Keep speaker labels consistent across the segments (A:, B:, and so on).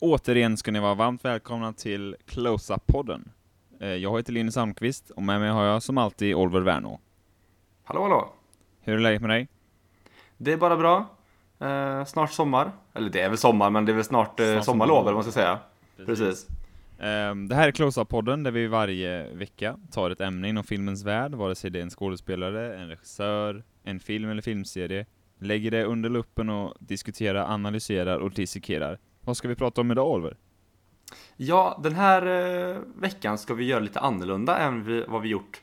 A: Återigen ska ni vara varmt välkomna till Close-Up-podden. Eh, Jag heter Linus Almqvist och med mig har jag som alltid Oliver Wernå.
B: Hallå hallå!
A: Hur är läget med dig?
B: Det är bara bra. Eh, snart sommar. Eller det är väl sommar, men det är väl snart, eh,
A: Snart
B: sommarlov eller vad man ska säga. Precis.
A: Eh, Det här är Close-Up-podden där vi varje vecka tar ett ämne inom filmens värld, vare sig det är en skådespelare, en regissör, en film eller filmserie, lägger det under luppen och diskuterar, analyserar och dissekerar. Vad ska vi prata om idag Oliver?
B: Ja, den här eh, veckan ska vi göra lite annorlunda än vi, vad vi gjort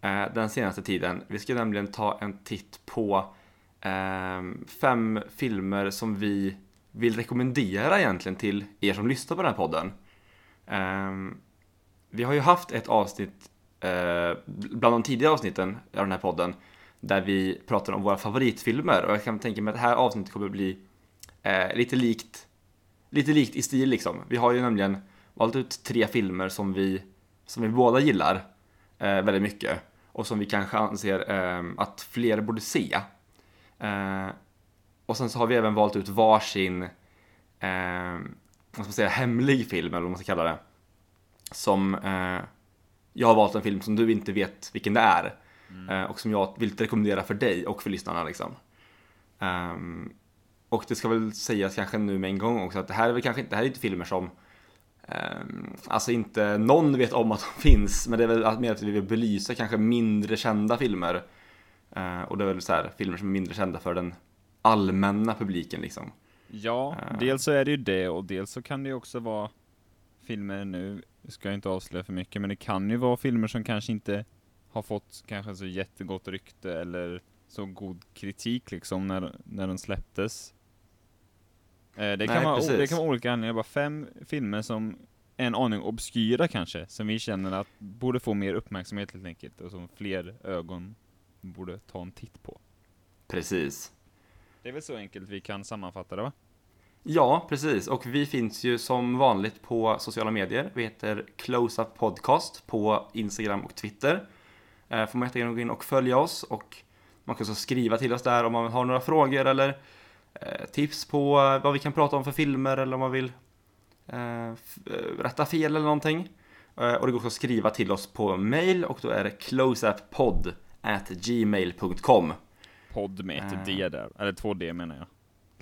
B: eh, den senaste tiden. Vi ska nämligen ta en titt på eh, fem filmer som vi vill rekommendera egentligen till er som lyssnar på den här podden. Ehm, vi har ju haft ett avsnitt, eh, bland de tidigare avsnitten av den här podden, där vi pratar om våra favoritfilmer och jag kan tänka mig att det här avsnittet kommer bli eh, lite likt lite likt i stil liksom. Vi har ju nämligen valt ut tre filmer som vi, som vi båda gillar eh, väldigt mycket och som vi kanske anser eh, att fler borde se. Eh, och sen så har vi även valt ut varsin, eh, vad ska man säga, hemlig film eller vad man ska kalla det. Som, eh, jag har valt en film som du inte vet vilken det är eh, och som jag vill rekommendera för dig och för lyssnarna liksom. Ehm, och det ska väl sägas kanske nu med en gång också att det här är väl kanske inte, det här är inte filmer som ehm, Alltså inte någon vet om att de finns, men det är väl mer att vi vill belysa kanske mindre kända filmer. Eh, och det är väl så här, filmer som är mindre kända för den allmänna publiken liksom.
A: Ja,
B: Eh.
A: dels så är det ju det och dels så kan det ju också vara filmer nu, ska jag inte avslöja för mycket, men det kan ju vara filmer som kanske inte har fått kanske så jättegott rykte eller så god kritik liksom när, när de släpptes. Eh, Det kan,
B: Nej,
A: vara, det kan vara olika anledningar, bara fem filmer som en aning obskyra kanske, som vi känner att borde få mer uppmärksamhet helt enkelt, och som fler ögon borde ta en titt på.
B: Precis.
A: Det är väl så enkelt vi kan sammanfatta det va?
B: Ja, precis. Och vi finns ju som vanligt på sociala medier. Vi heter Close Up Podcast på Instagram och Twitter. Eh, får man jättegärna gå in och följa oss och man kan också skriva till oss där om man har några frågor eller tips på eh, vad vi kan prata om för filmer eller om man vill eh, eh, rätta fel eller någonting. Eh, och det går också att skriva till oss på mail och då är det closeupppodd at gmail.com.
A: Podd med ett
B: Eh.
A: D där, eller två D menar jag.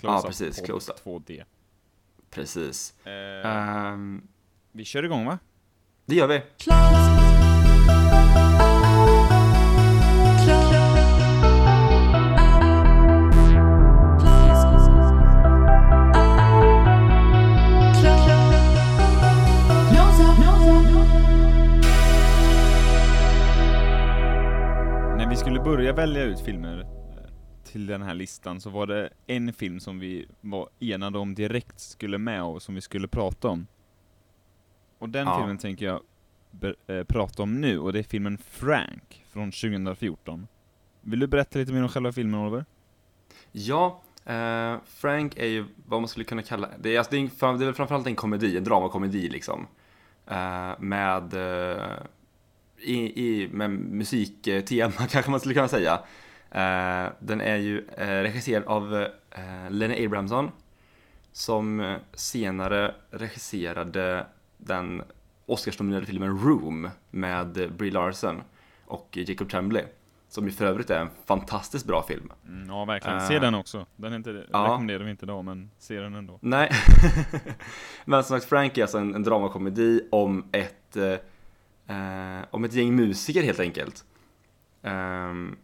B: Ja,
A: up
B: precis,
A: podd,
B: close up.
A: Två D.
B: Precis.
A: Eh,
B: Ehm,
A: vi kör igång va?
B: det gör vi.
A: När börja välja ut filmer till den här listan så var det en film som vi var enade om direkt skulle med och som vi skulle prata om. Och den
B: Ja.
A: filmen tänker jag eh, prata om nu, och det är filmen Frank från 2014. Vill du berätta lite mer om själva filmen Oliver?
B: Ja, eh, Frank är ju vad man skulle kunna kalla, det är, alltså, det är, fram- det är framförallt en komedi, en dramakomedi liksom. Eh, med, eh, i, i, med musiktema kanske man skulle kunna säga. Eh, den är ju eh, regisserad av eh, Lenny Abrahamsson som senare regisserade den Oscarsnominerade filmen Room med Brie Larson och Jacob Tremblay. Som ju för övrigt är en fantastiskt bra film.
A: Mm, ja, verkligen. Se den också. Den är inte,
B: ja.
A: rekommenderar vi inte idag, men se den ändå.
B: Nej. Men som sagt, Frank är alltså en, en dramakomedi om ett, eh, om ett gäng musiker helt enkelt. Ehm,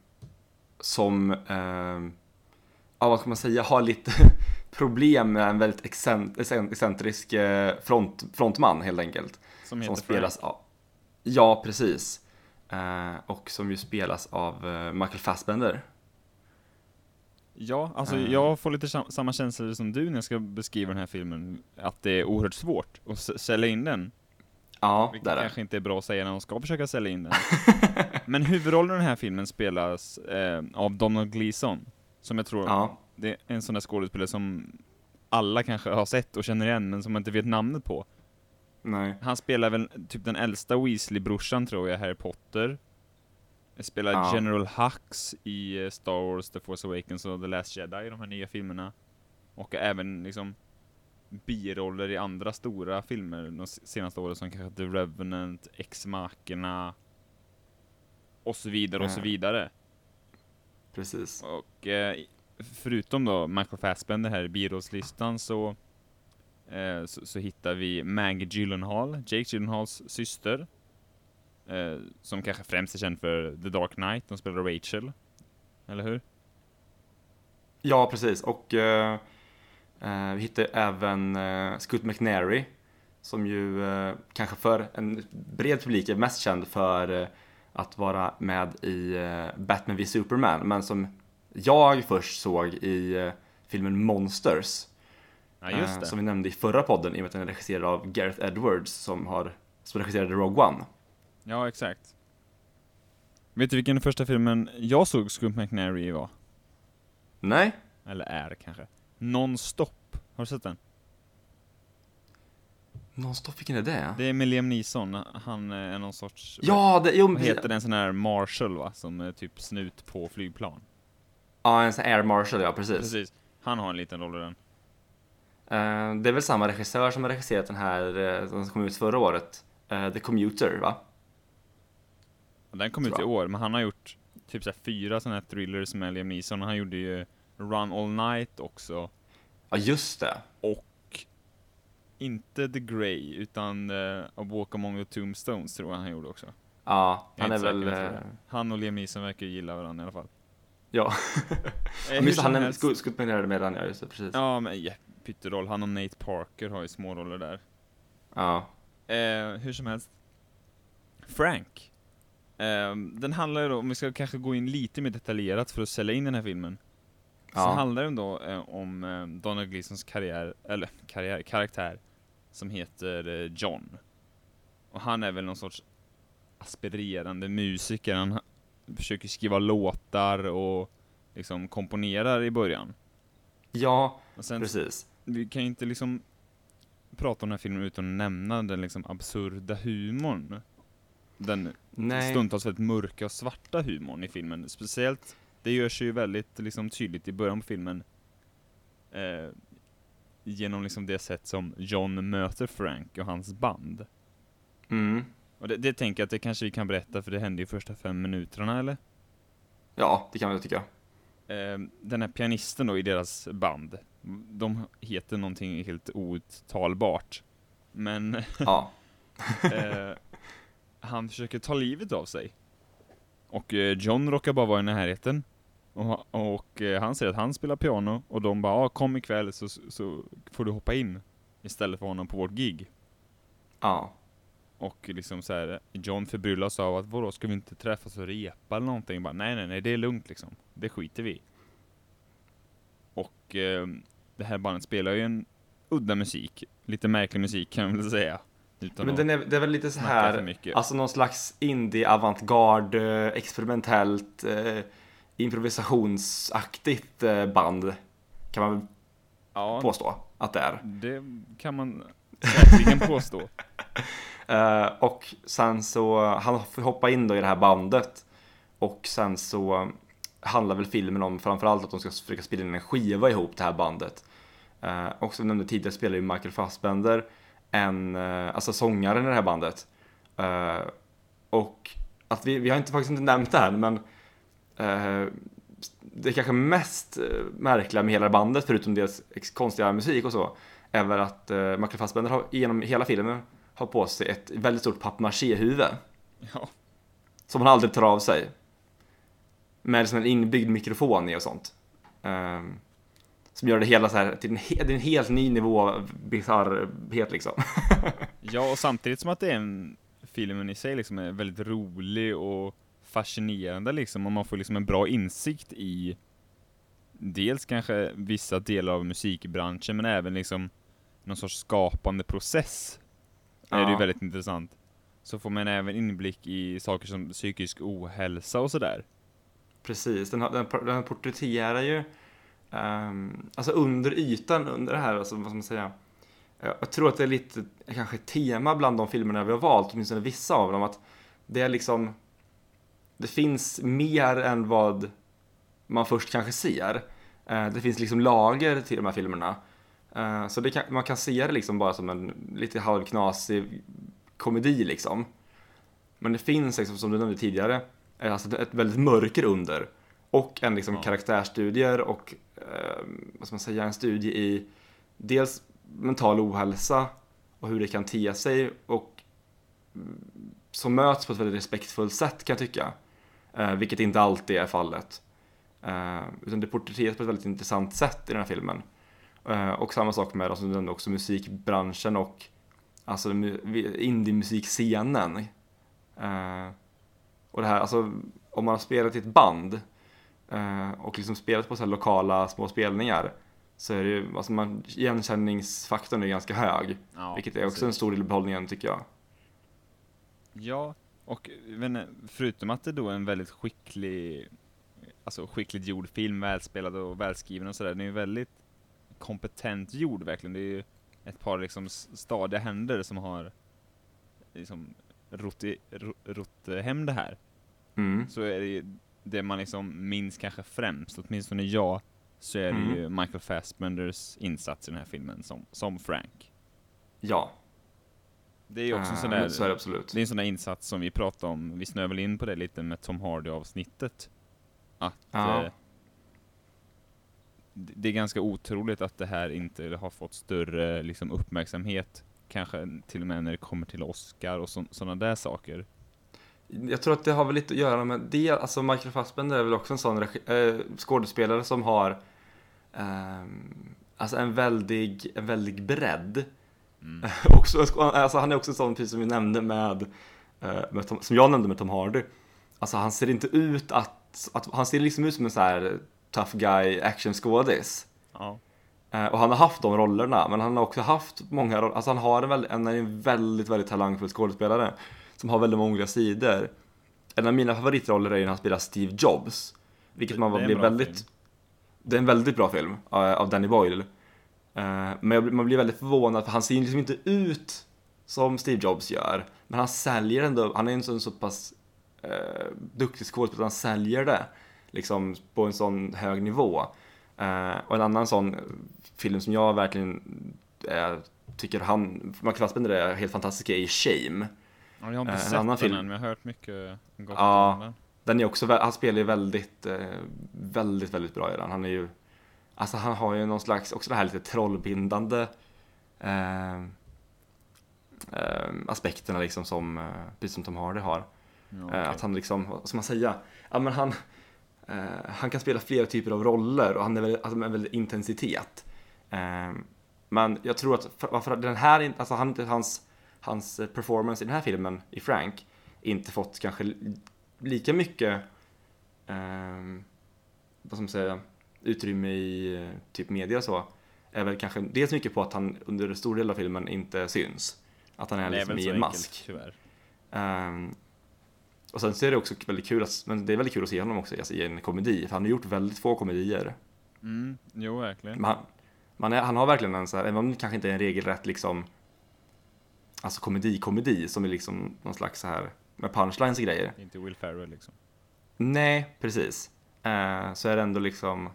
B: som, ehm, ja vad ska man säga, har lite problem med en väldigt excent- excent- excentrisk eh, front, frontman helt enkelt.
A: Som heter
B: Som spelas av, ja precis. Eh, och som ju spelas av eh, Michael Fassbender.
A: Ja, alltså jag får lite sam- samma känsla som du när jag ska beskriva den här filmen, att det är oerhört svårt att sälja in den.
B: Ja,
A: Vilket
B: där är
A: kanske inte är bra att säga när de ska försöka sälja in den. Men huvudrollen i den här filmen spelas eh, av Donald Gleeson, som jag tror,
B: Ja.
A: det är en sån där skådespelare som alla kanske har sett och känner igen, men som man inte vet namnet på.
B: Nej.
A: Han spelar väl typ den äldsta Weasley-brorsan tror jag, Harry Potter. Spelar
B: Ja.
A: General Hux i eh, Star Wars The Force Awakens och The Last Jedi i de här nya filmerna. Och även liksom biroller i andra stora filmer de senaste åren som kanske The Revenant, Ex-Machina och så vidare och så
B: Ja.
A: vidare.
B: Precis.
A: Och eh, förutom då Michael Fassbender här i birollslistan så, eh, så, så hittar vi Maggie Gyllenhaal, Jake Gyllenhaals syster. Eh, som kanske främst är känd för The Dark Knight, de spelar Rachel. Eller hur?
B: Ja, precis. Och eh, vi hittar även eh, Scoot McNairy som ju eh, kanske för en bred publik är mest känd för eh, att vara med i eh, Batman v Superman, men som jag först såg i filmen Monsters.
A: Ja, just det.
B: Som vi nämnde i förra podden, i och med att den är regisserad av Gareth Edwards som, har, som regisserade Rogue One.
A: Ja, exakt. Vet du vilken första filmen jag såg Scoop McNairy i var?
B: Nej?
A: Eller är kanske? Non-Stop. Har du sett den?
B: Nonstop, vilken är det?
A: Det är med Liam Neeson. Han är någon sorts...
B: Ja, det, jo,
A: Vad heter den sån här Marshall va? Som är typ snut på flygplan.
B: Ja, en sån Air Marshal, ja precis.
A: Precis. Han har en liten roll i den.
B: Eh, det är väl samma regissör som har regisserat den här, eh, som kom ut förra året. Eh, The Commuter, va?
A: Och Den kom ut i år, men han har gjort typ så här fyra såna här thrillers med Liam Neeson. Han gjorde ju Run All Night också.
B: Ja, just det.
A: Och inte The Grey, utan uh, A Walk Among the Tombstones tror jag han gjorde också.
B: Ja,
A: är
B: han är
A: inte
B: väl...
A: säker,
B: eh.
A: Han och Liam Neeson verkar ju gilla varandra i alla fall.
B: Ja, men just han är skuldmenerad med den, ja just det, precis. Ja.
A: Ja, men ja, pytteroll. Han och Nate Parker har ju små roller där. Eh, hur som helst. Frank. Eh, den handlar ju då, om vi ska kanske gå in lite mer detaljerat för att sälja in den här filmen. Så
B: Ja.
A: handlar den då eh, om eh, Donald Gleesons karriär, eller karriär, karaktär, som heter eh, John. Och han är väl någon sorts aspirerande musiker, han ha- försöker skriva låtar och liksom komponerar i början.
B: ja, precis.
A: vi kan ju inte liksom prata om den här filmen utan att nämna den liksom absurda humorn. Den
B: Nej.
A: stundtals väldigt mörka och svarta humorn i filmen. Speciellt, det görs ju väldigt liksom tydligt i början på filmen. Eh, genom liksom det sätt som John möter Frank och hans band.
B: Mm.
A: Och det, det tänker jag att det kanske vi kan berätta för det hände ju första fem minuterna eller?
B: Ja, det kan väl tycka.
A: Eh, den här pianisten då i deras band, de heter någonting helt outtalbart. Men
B: Ja.
A: eh, han försöker ta livet av sig. Och eh, John råkar bara vara i närheten. Och, och eh, han säger att han spelar piano och de bara ah, kom ikväll så, så får du hoppa in istället för honom på vårt gig.
B: Ja.
A: Och liksom så här, John förbryllas av att vadå, ska vi inte träffas och repa eller någonting? Bara, nej nej nej, det är lugnt liksom. Det skiter vi i." Och eh, det här bandet spelar ju en udda musik. Lite märklig musik kan man väl säga. Utan
B: Men den är, det är väl lite så här, alltså någon slags indie, avantgarde, experimentellt, eh, improvisationsaktigt eh, band. Kan man väl
A: ja,
B: påstå att det är.
A: det kan man säkerligen påstå.
B: Eh, och sen så, han får hoppa in då i det här bandet. Och sen så handlar väl filmen om framförallt att de ska försöka spela in en skiva ihop det här bandet. Eh, och som jag nämnde tidigare spelar ju Michael Fassbender en, eh, alltså sångaren i det här bandet. Och att vi, vi har inte, faktiskt inte nämnt det här men det kanske mest eh, märkliga med hela bandet förutom deras konstiga musik och så är väl att eh, Michael Fassbender har genom hela filmen har på sig ett väldigt stort papier-maché-huvud
A: Ja,
B: som han aldrig tar av sig. Med som en inbyggd mikrofon i och sånt. Ehm, som gör det hela så här till en, är en helt ny nivå av bisarrhet liksom.
A: ja och samtidigt som att det är en filmen i sig liksom är väldigt rolig och fascinerande liksom och man får liksom en bra insikt i dels kanske vissa delar av musikbranschen men även liksom någon sorts skapande process är det ju
B: Ja.
A: väldigt intressant. Så får man även inblick i saker som psykisk ohälsa och sådär.
B: Precis, den, har- den, den porträtterar ju ehm, alltså under ytan, under det här, alltså, vad ska man säga? Jag tror att det är lite kanske tema bland de filmerna vi har valt, åtminstone vissa av dem, att det är liksom det finns mer än vad man först kanske ser. Eh, Det finns liksom lager till de här filmerna. Eh, så kan, man kan se det liksom bara som en lite halvknasig komedi liksom. Men det finns liksom, som du nämnde tidigare, eh, alltså ett väldigt mörker under. Och en liksom
A: Ja.
B: karaktärstudier och, eh, vad ska man säga, en studie i dels mental ohälsa och hur det kan te sig och mm, som möts på ett väldigt respektfullt sätt kan jag tycka. Eh, vilket inte alltid är fallet. Eh, utan det porträtteras på ett väldigt intressant sätt i den här filmen. Eh, och samma sak med, alltså, nämnde också musikbranschen och alltså mu- indie-musikscenen. Eh, och det här, alltså om man har spelat i ett band och liksom spelat på så lokala små spelningar så är det ju, alltså man, igenkänningsfaktorn är ganska hög.
A: Ja,
B: vilket är också en
A: precis.
B: stor del i behållningen tycker jag.
A: Ja, och förutom att det då är en väldigt skicklig, alltså skickligt gjord film, välspelad och välskriven och sådär, den är ju väldigt kompetent gjord verkligen. Det är ju ett par liksom stadiga händer som har liksom rott, rott hem det här.
B: Mm.
A: Så är det ju det man liksom minns kanske främst, åtminstone jag, så är det
B: Mm.
A: ju Michael Fassbenders insats i den här filmen som, som Frank.
B: Ja,
A: Det är också en
B: eh,
A: sån där,
B: så det
A: det är en sån där insats som vi pratade om, vi snöade väl in på det lite med Tom Hardy-avsnittet. Att
B: Ja.
A: eh, det är ganska otroligt att det här inte har fått större liksom, uppmärksamhet, kanske till och med när det kommer till Oscar och sådana där saker.
B: Jag tror att det har väl lite att göra med det, alltså Michael Fassbender är väl också en sån eh, skådespelare som har ehm, alltså en väldig, en väldig bredd.
A: Mm.
B: också, alltså han är också en sån, precis som vi nämnde med, eh, med Tom, som jag nämnde med Tom Hardy. Alltså han ser inte ut att, att han ser liksom ut som en sån här tough guy actionskådis.
A: Ja.
B: Eh, och han har haft de rollerna, men han har också haft många roller. Alltså han har en, väldigt, en, en väldigt, väldigt talangfull skådespelare som har väldigt många sidor. En av mina favoritroller är när han spelar Steve Jobs. Vilket man
A: är
B: blir väldigt...
A: film.
B: Det är en väldigt bra film eh, av Danny Boyle. Eh, men man blir väldigt förvånad för han ser liksom inte ut som Steve Jobs gör. Men han säljer ändå, han är en sån så pass eh, duktig skådespelare, han säljer det liksom på en sån hög nivå. Eh, och en annan sån film som jag verkligen eh, tycker han, Michael Fassbender är helt fantastisk är Shame.
A: Ja, jag har inte
B: Eh,
A: sett den
B: film.
A: än, men jag har hört mycket gott
B: Ja.
A: om den.
B: Den är också, han spelar ju väldigt, eh, väldigt, väldigt bra i den. Han är ju, alltså han har ju någon slags, också det här lite trollbindande eh, eh, aspekterna liksom som, eh, precis som Tom Hardy har.
A: Ja,
B: Eh,
A: okej.
B: Att han liksom, vad ska man säga? Ja men han, eh, han kan spela flera typer av roller och han är väldigt, alltså med väldigt intensitet. Men jag tror att för, varför den här, alltså han, hans, hans performance i den här filmen, i Frank, inte fått kanske li- lika mycket, vad ska man säga, utrymme i eh, typ media och så. Är väl kanske dels mycket på att han under stor del av filmen inte syns. Att han är
A: är
B: liksom i en
A: enkelt,
B: mask.
A: tyvärr.
B: Ehm, och sen så är det också väldigt kul att, men det är väldigt kul att se honom också alltså, i en komedi, för han har gjort väldigt få komedier.
A: Mm, jo, verkligen.
B: Men han, man är, han har verkligen en så här, även om det kanske inte är en regelrätt liksom, alltså komedi-komedi som är liksom någon slags så här med punchlines och grejer.
A: Inte Will Ferrell liksom.
B: Nej, precis. Eh, så är det ändå liksom,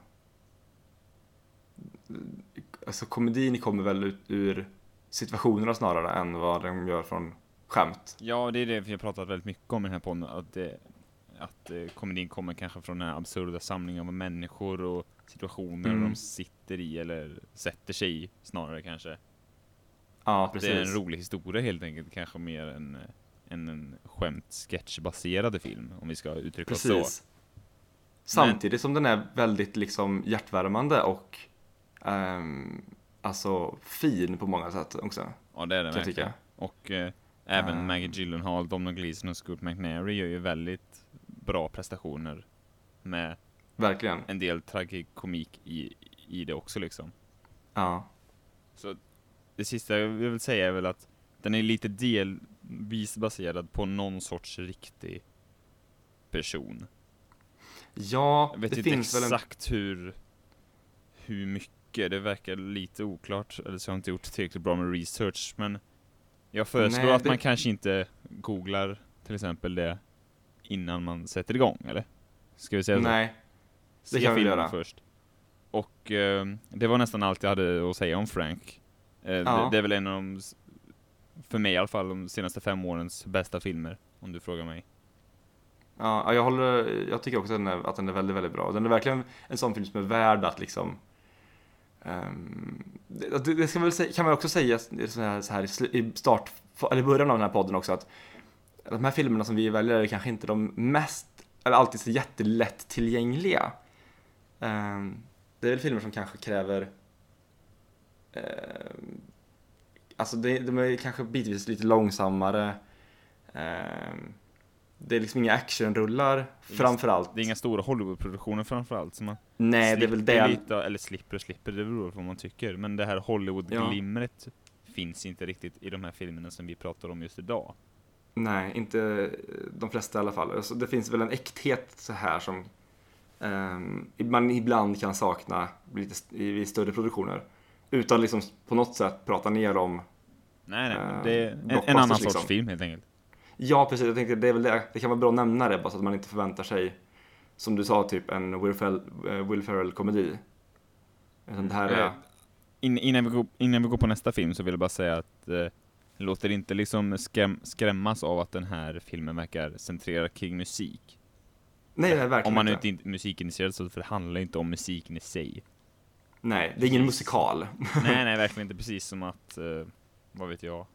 B: alltså komedin kommer väl ut ur situationerna snarare än vad de gör från skämt.
A: Ja, det är det vi har pratat väldigt mycket om i den här podden, att, det, att eh, komedin kommer kanske från den här absurda samlingen av människor och situationer
B: Mm.
A: de sitter i eller sätter sig i snarare kanske.
B: Ja,
A: Att
B: precis.
A: Det är en rolig historia helt enkelt, kanske mer än, eh, än en skämt sketchbaserad film, om vi ska uttrycka oss så.
B: Samtidigt som den är väldigt liksom hjärtvärmande och ehm, alltså fin på många sätt också.
A: Ja, det är det
B: jag
A: verkligen. Och eh, även
B: Ah.
A: Maggie Gyllenhaal, Domhnall Gleeson och Scoot McNairy gör ju väldigt bra prestationer med
B: Verkligen.
A: en del tragikomik i, i det också liksom.
B: Ja.
A: Så det sista jag vill säga är väl att den är lite delvis baserad på någon sorts riktig person.
B: Ja,
A: Jag vet
B: det
A: inte
B: finns väl en...
A: exakt hur, hur mycket, det verkar lite oklart, eller så har jag inte gjort tillräckligt bra med research, men jag föreslår
B: Nej,
A: att
B: det-
A: man kanske inte googlar till exempel det innan man sätter igång, eller? Ska vi säga så?
B: Nej,
A: Se
B: det kan vi göra.
A: först. och eh, det var nästan allt jag hade att säga om Frank. Eh,
B: Ja.
A: det, det är väl en av de, för mig i alla fall, de senaste fem årens bästa filmer, om du frågar mig.
B: Ja, ja, jag håller, jag tycker också att den, är, att den är väldigt, väldigt bra. Den är verkligen en sån film som är värd att liksom Um, det, det ska väl säga, kan man också säga så här, så här i start, eller i början av den här podden också att de här filmerna som vi väljer är kanske inte de mest, eller alltid så jättelätt tillgängliga. Um, ehm, det är väl filmer som kanske kräver ehm, Alltså det, de är kanske bitvis lite långsammare. um, det är liksom inga actionrullar framförallt.
A: Det är inga stora Hollywoodproduktioner framförallt, man
B: Nej, det är väl det.
A: lite, eller slipper och slipper, det beror på vad man tycker. Men det här Hollywood-glimret finns inte riktigt i de här filmerna som vi pratar om just idag.
B: Nej, inte de flesta i alla fall. Alltså, det finns väl en äkthet så här som ehm, man ibland kan sakna lite i, i större produktioner. Utan liksom på något sätt prata ner om
A: Nej, nej,
B: Eh,
A: det är en, en annan sorts
B: liksom.
A: film helt enkelt.
B: Ja, precis. Jag tänkte det är väl det. Det kan vara bra att nämna det bara så att man inte förväntar sig, som du sa, typ en Will, Ferrell, eh, Will Ferrell-komedi. Utan det här är...
A: Eh, In, innan, vi går, innan vi går på nästa film så vill jag bara säga att eh, låter inte liksom skräm, skrämmas av att den här filmen verkar centrera kring musik.
B: Nej, nej, verkligen
A: Om man
B: inte
A: är musikintresserad så för det handlar inte om musiken i sig.
B: Nej, det är ingen musikal.
A: nej, nej, verkligen inte. Precis som att, eh, vad vet jag,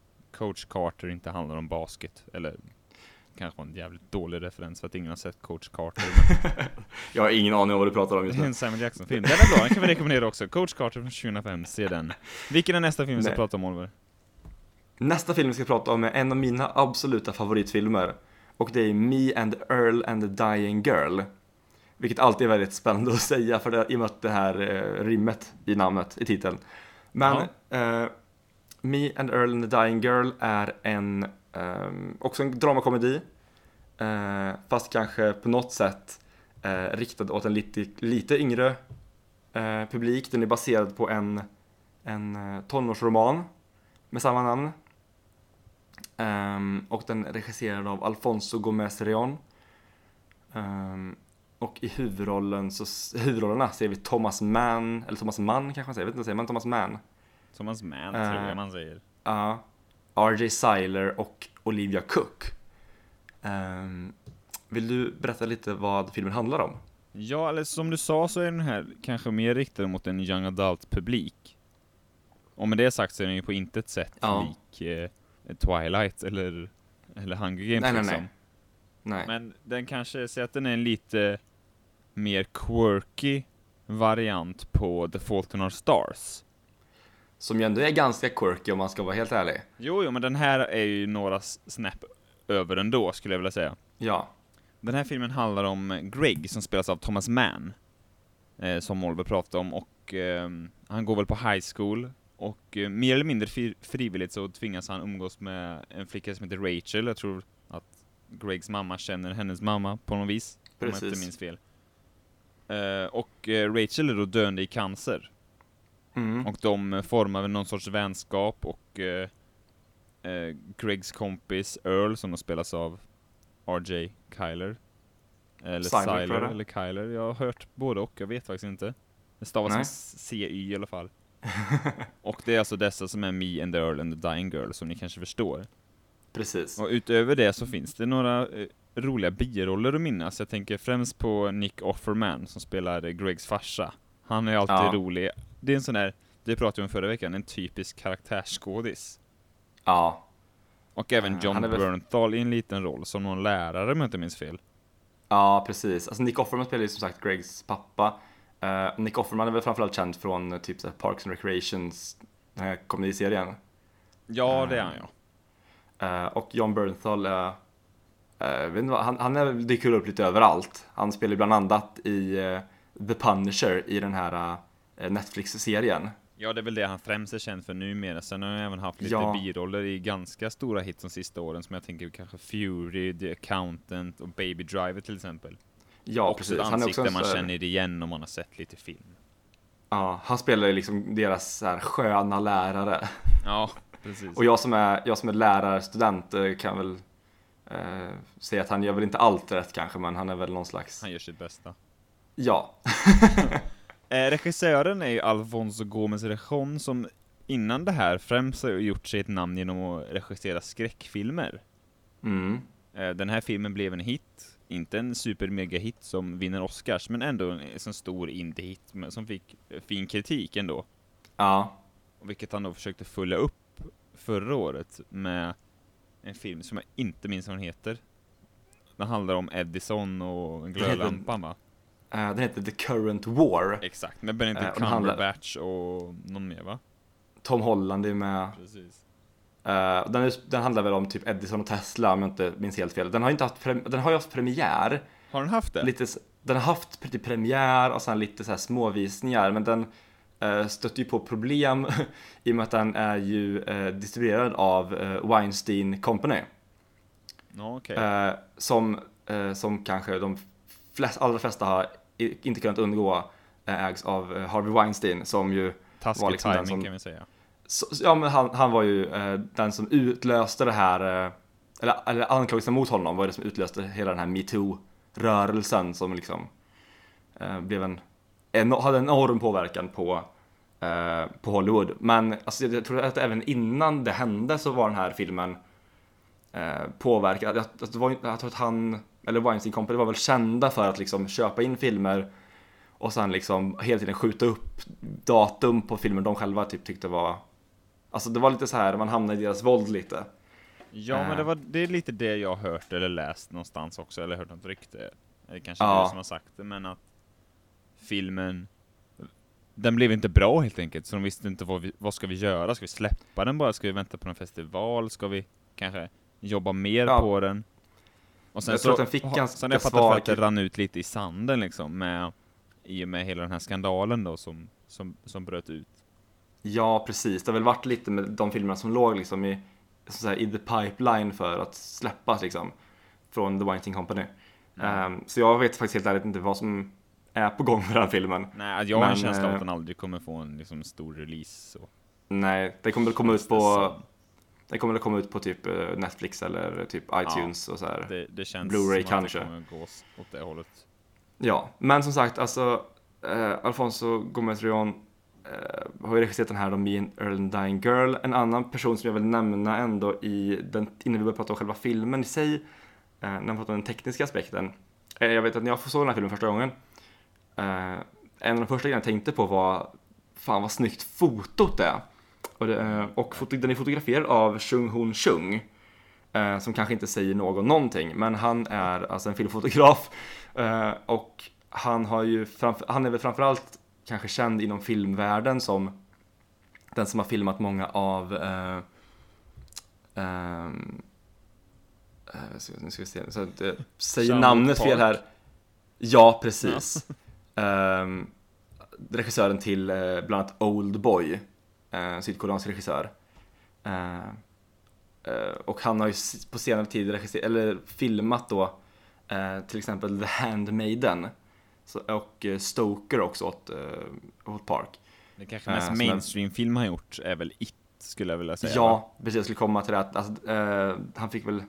A: Coach Carter inte handlar om basket. Eller kanske en jävligt dålig referens för att ingen har sett Coach Carter.
B: Jag har ingen aning om vad du pratar om just
A: det är
B: nu.
A: en Samuel Jackson-film. Den är bra, den kan vi rekommendera också. Coach Carter från 2005, se den. Vilken är nästa film vi ska
B: Nej.
A: prata om Oliver?
B: Nästa film vi ska prata om är en av mina absoluta favoritfilmer. Och det är Me and Earl and the Dying Girl. Vilket alltid är väldigt spännande att säga för det, i och med att det här eh, rimmet i namnet, i titeln. Men eh, Me and Earl and the Dying Girl är en, um, också en dramakomedi. Uh, fast kanske på något sätt uh, riktad åt en lite, lite yngre uh, publik. Den är baserad på en, en tonårsroman med samma namn. Um, och den är regisserad av Alfonso Gomez Reon. Um, ehm, och i huvudrollen så, huvudrollerna ser vi Thomas Mann, eller Thomas Mann kanske man säger, jag vet inte, säger man Thomas Mann?
A: Thomas Mann,
B: Eh,
A: tror jag man säger.
B: Ja. RJ Seiler och Olivia Cook. Ehm, vill du berätta lite vad filmen handlar om?
A: Ja, eller som du sa så är den här kanske mer riktad mot en young adult-publik. Och med det sagt så är den ju på intet sätt
B: Ja.
A: lik eh, Twilight eller, eller Hunger Games
B: Nej, nej,
A: liksom.
B: nej. Nej.
A: Men den kanske, säger att den är en lite mer quirky variant på The Fault in Our Stars.
B: Som ju ändå är ganska quirky om man ska vara helt ärlig.
A: Jo, jo, men den här är ju några snäpp över ändå, skulle jag vilja säga.
B: Ja.
A: Den här filmen handlar om Greg, som spelas av Thomas Mann, eh, som Oliver pratade om, och eh, han går väl på high school, och eh, mer eller mindre fri- frivilligt så tvingas han umgås med en flicka som heter Rachel, jag tror att Gregs mamma känner hennes mamma på något vis, om jag
B: Precis.
A: inte minns fel. Eh, och eh, Rachel är då döende i cancer,
B: Mm.
A: och de eh, formar någon sorts vänskap, och eh, eh, Gregs kompis Earl, som spelas av RJ Kyler. Eller Siler, eller Kyler. Jag har hört både och, jag vet faktiskt inte. Det stavas
B: Nej.
A: som CY i alla fall. och det är alltså dessa som är Me and the Earl and the Dying Girl, som ni kanske förstår.
B: Precis.
A: Och utöver det så finns det några eh, roliga biroller att minnas. Jag tänker främst på Nick Offerman som spelar Gregs farsa. Han är alltid
B: Ja.
A: rolig. Det är en sån där, det pratade vi om förra veckan, en typisk karaktärsskådis.
B: Ja.
A: Och även
B: Eh,
A: John
B: väl-
A: Bernthal i en liten roll, som någon lärare om jag inte minns fel.
B: Ja, precis. Alltså Nick Offerman spelar ju som sagt Gregs pappa. Eh, Nick Offerman är väl framförallt känd från eh, typ så här Parks and Recreations, den här komediserien.
A: Ja, det är han ja.
B: Eh, och John Bernthal är, inte vad, han, han är, dyker upp lite överallt. Han spelar bland annat i The Punisher i den här Netflix-serien.
A: Ja, det är väl det han främst är känd för numera. Sen har han även haft lite
B: Ja.
A: biroller i ganska stora hits de sista åren, som jag tänker kanske Fury, The Accountant och Baby Driver till exempel.
B: Ja,
A: också
B: precis.
A: ett
B: Han är
A: ansikte
B: också en
A: man
B: här-
A: känner igen om man har sett lite film.
B: Ja, han spelar ju liksom deras så här sköna lärare.
A: Ja, precis.
B: Och jag som är, jag som är lärarstudent eh, kan väl eh, säga att han gör väl inte allt rätt kanske, men han är väl någon slags,
A: Han gör sitt bästa.
B: ja.
A: Eh, regissören är ju Alfonso Gomez Rejon som innan det här främst har gjort sig ett namn genom att regissera skräckfilmer.
B: Mm.
A: Eh, den här filmen blev en hit, inte en super-mega-hit som vinner Oscars, men ändå en sån stor indie-hit som fick eh, fin kritik ändå.
B: Ja.
A: Vilket han då försökte följa upp förra året med en film som jag inte minns vad den heter. Den handlar om Edison och glödlampan va?
B: Eh, den heter The Current War.
A: Exakt, med Benedict
B: handlar-
A: Cumberbatch och någon mer va?
B: Tom Holland är med.
A: Precis.
B: Eh, den, är, den handlar väl om typ Edison och Tesla om jag inte minns helt fel. Den har, inte haft, den har ju haft premiär.
A: Har den haft det?
B: Lite, den har haft lite premiär och sen lite så här småvisningar men den eh, stötte ju på problem i och med att den är ju eh, distribuerad av Weinstein Company.
A: Okej.
B: Eh, som, som kanske de flest, allra flesta har inte kunnat undgå eh, ägs av eh, Harvey Weinstein som ju
A: Taskig
B: var liksom den
A: timing
B: som-
A: kan vi säga.
B: så, ja, men han, han var ju eh, den som utlöste det här, eh, eller, eller anklagelsen mot honom var det som utlöste hela den här metoo-rörelsen som liksom eh, blev en, en, hade en enorm påverkan på, eh, på Hollywood. Men alltså, jag tror att även innan det hände så var den här filmen påverkad. Jag, jag, jag tror att han, eller Weinstein Company var väl kända för att liksom köpa in filmer och sen liksom hela tiden skjuta upp datum på filmer de själva typ tyckte var Alltså det var lite så här, man hamnade i deras våld lite.
A: Ja, men
B: Eh.
A: det, var, det är lite det jag hört eller läst någonstans också, eller hört något rykte. Det kanske
B: Ja.
A: du som har sagt det, men att filmen, den blev inte bra helt enkelt, så de visste inte vad, vi, vad ska vi göra? Ska vi släppa den bara? Ska vi vänta på en festival? Ska vi kanske jobba mer
B: Ja.
A: på den? Och sen
B: Jag
A: så,
B: tror att den fick
A: ha-
B: ganska
A: sen har jag
B: svag
A: att det rann ut lite i sanden liksom, med, i och med hela den här skandalen då som, som, som bröt ut.
B: Ja, precis. Det har väl varit lite med de filmerna som låg liksom i, så här, i the pipeline för att släppas liksom. Från The Weinstein Company. Ehm, så jag vet faktiskt helt ärligt inte vad som är på gång med den filmen.
A: Nej, jag har en känsla av
B: eh,
A: att den aldrig kommer få en liksom, stor release. Så.
B: Nej, det kommer väl komma ut på, Det kommer väl komma ut på typ eh, Netflix eller typ iTunes och så här.
A: Det, det känns
B: Blu-ray
A: som
B: kanske.
A: att det kommer åt det hållet.
B: Ja, men som sagt, alltså eh, Alfonso Gomez Rion eh, har ju regisserat den här då, Me and Earl and Dying Girl. En annan person som jag vill nämna ändå i den, innan vi börjar prata om själva filmen i sig, eh, när man pratar om den tekniska aspekten. Eh, jag vet att när jag såg den här filmen första gången, eh, en av de första grejerna jag tänkte på var fan vad snyggt fotot är. Och, det, eh, och den är fotograferad av Chung Hoon Chung. Eh, som kanske inte säger någon någonting, men han är alltså en filmfotograf. Eh, och han, har ju framför, han är väl framförallt kanske känd inom filmvärlden som den som har filmat många av eh, eh, nu ska vi se, så att, eh, säger namnet fel
A: Park.
B: här. Ja, precis. Ehm, regissören till bland annat Old Boy, eh, sydkoreansk regissör. Eh, eh, och han har ju på senare tid regisser- eller filmat då eh, till exempel The Handmaiden så, och eh, Stoker också åt, eh, åt Park.
A: Det kanske mest mainstream-film han gjort är väl It, skulle jag vilja säga.
B: Ja, precis. Jag skulle komma till det. att, Alltså, han fick väl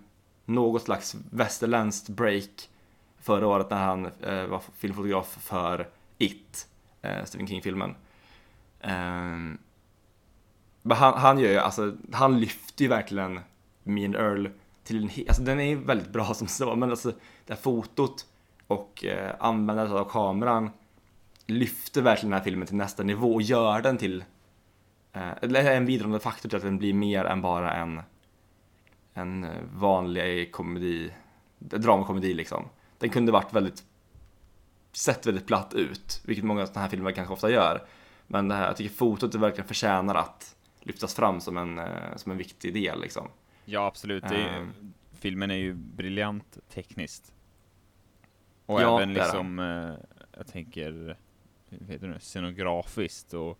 B: något slags västerländskt break förra året när han eh, var filmfotograf för It, eh, Stephen King-filmen. Ehm, men han, han gör ju, alltså, han lyfter ju verkligen Me and Earl till en he- alltså den är ju väldigt bra som så, men alltså det här fotot och eh, användandet av kameran lyfter verkligen den här filmen till nästa nivå och gör den till eh, en bidragande faktor till att den blir mer än bara en en vanlig komedi, dramakomedi liksom. Den kunde varit väldigt sett väldigt platt ut, vilket många sådana här filmer kanske ofta gör. Men det här, jag tycker fotot verkligen förtjänar att lyftas fram som en, eh, som en viktig del liksom.
A: Ja, absolut. Är,
B: Ehm.
A: filmen är ju briljant tekniskt. Och
B: Ja,
A: även liksom, eh, jag tänker, det nu, scenografiskt och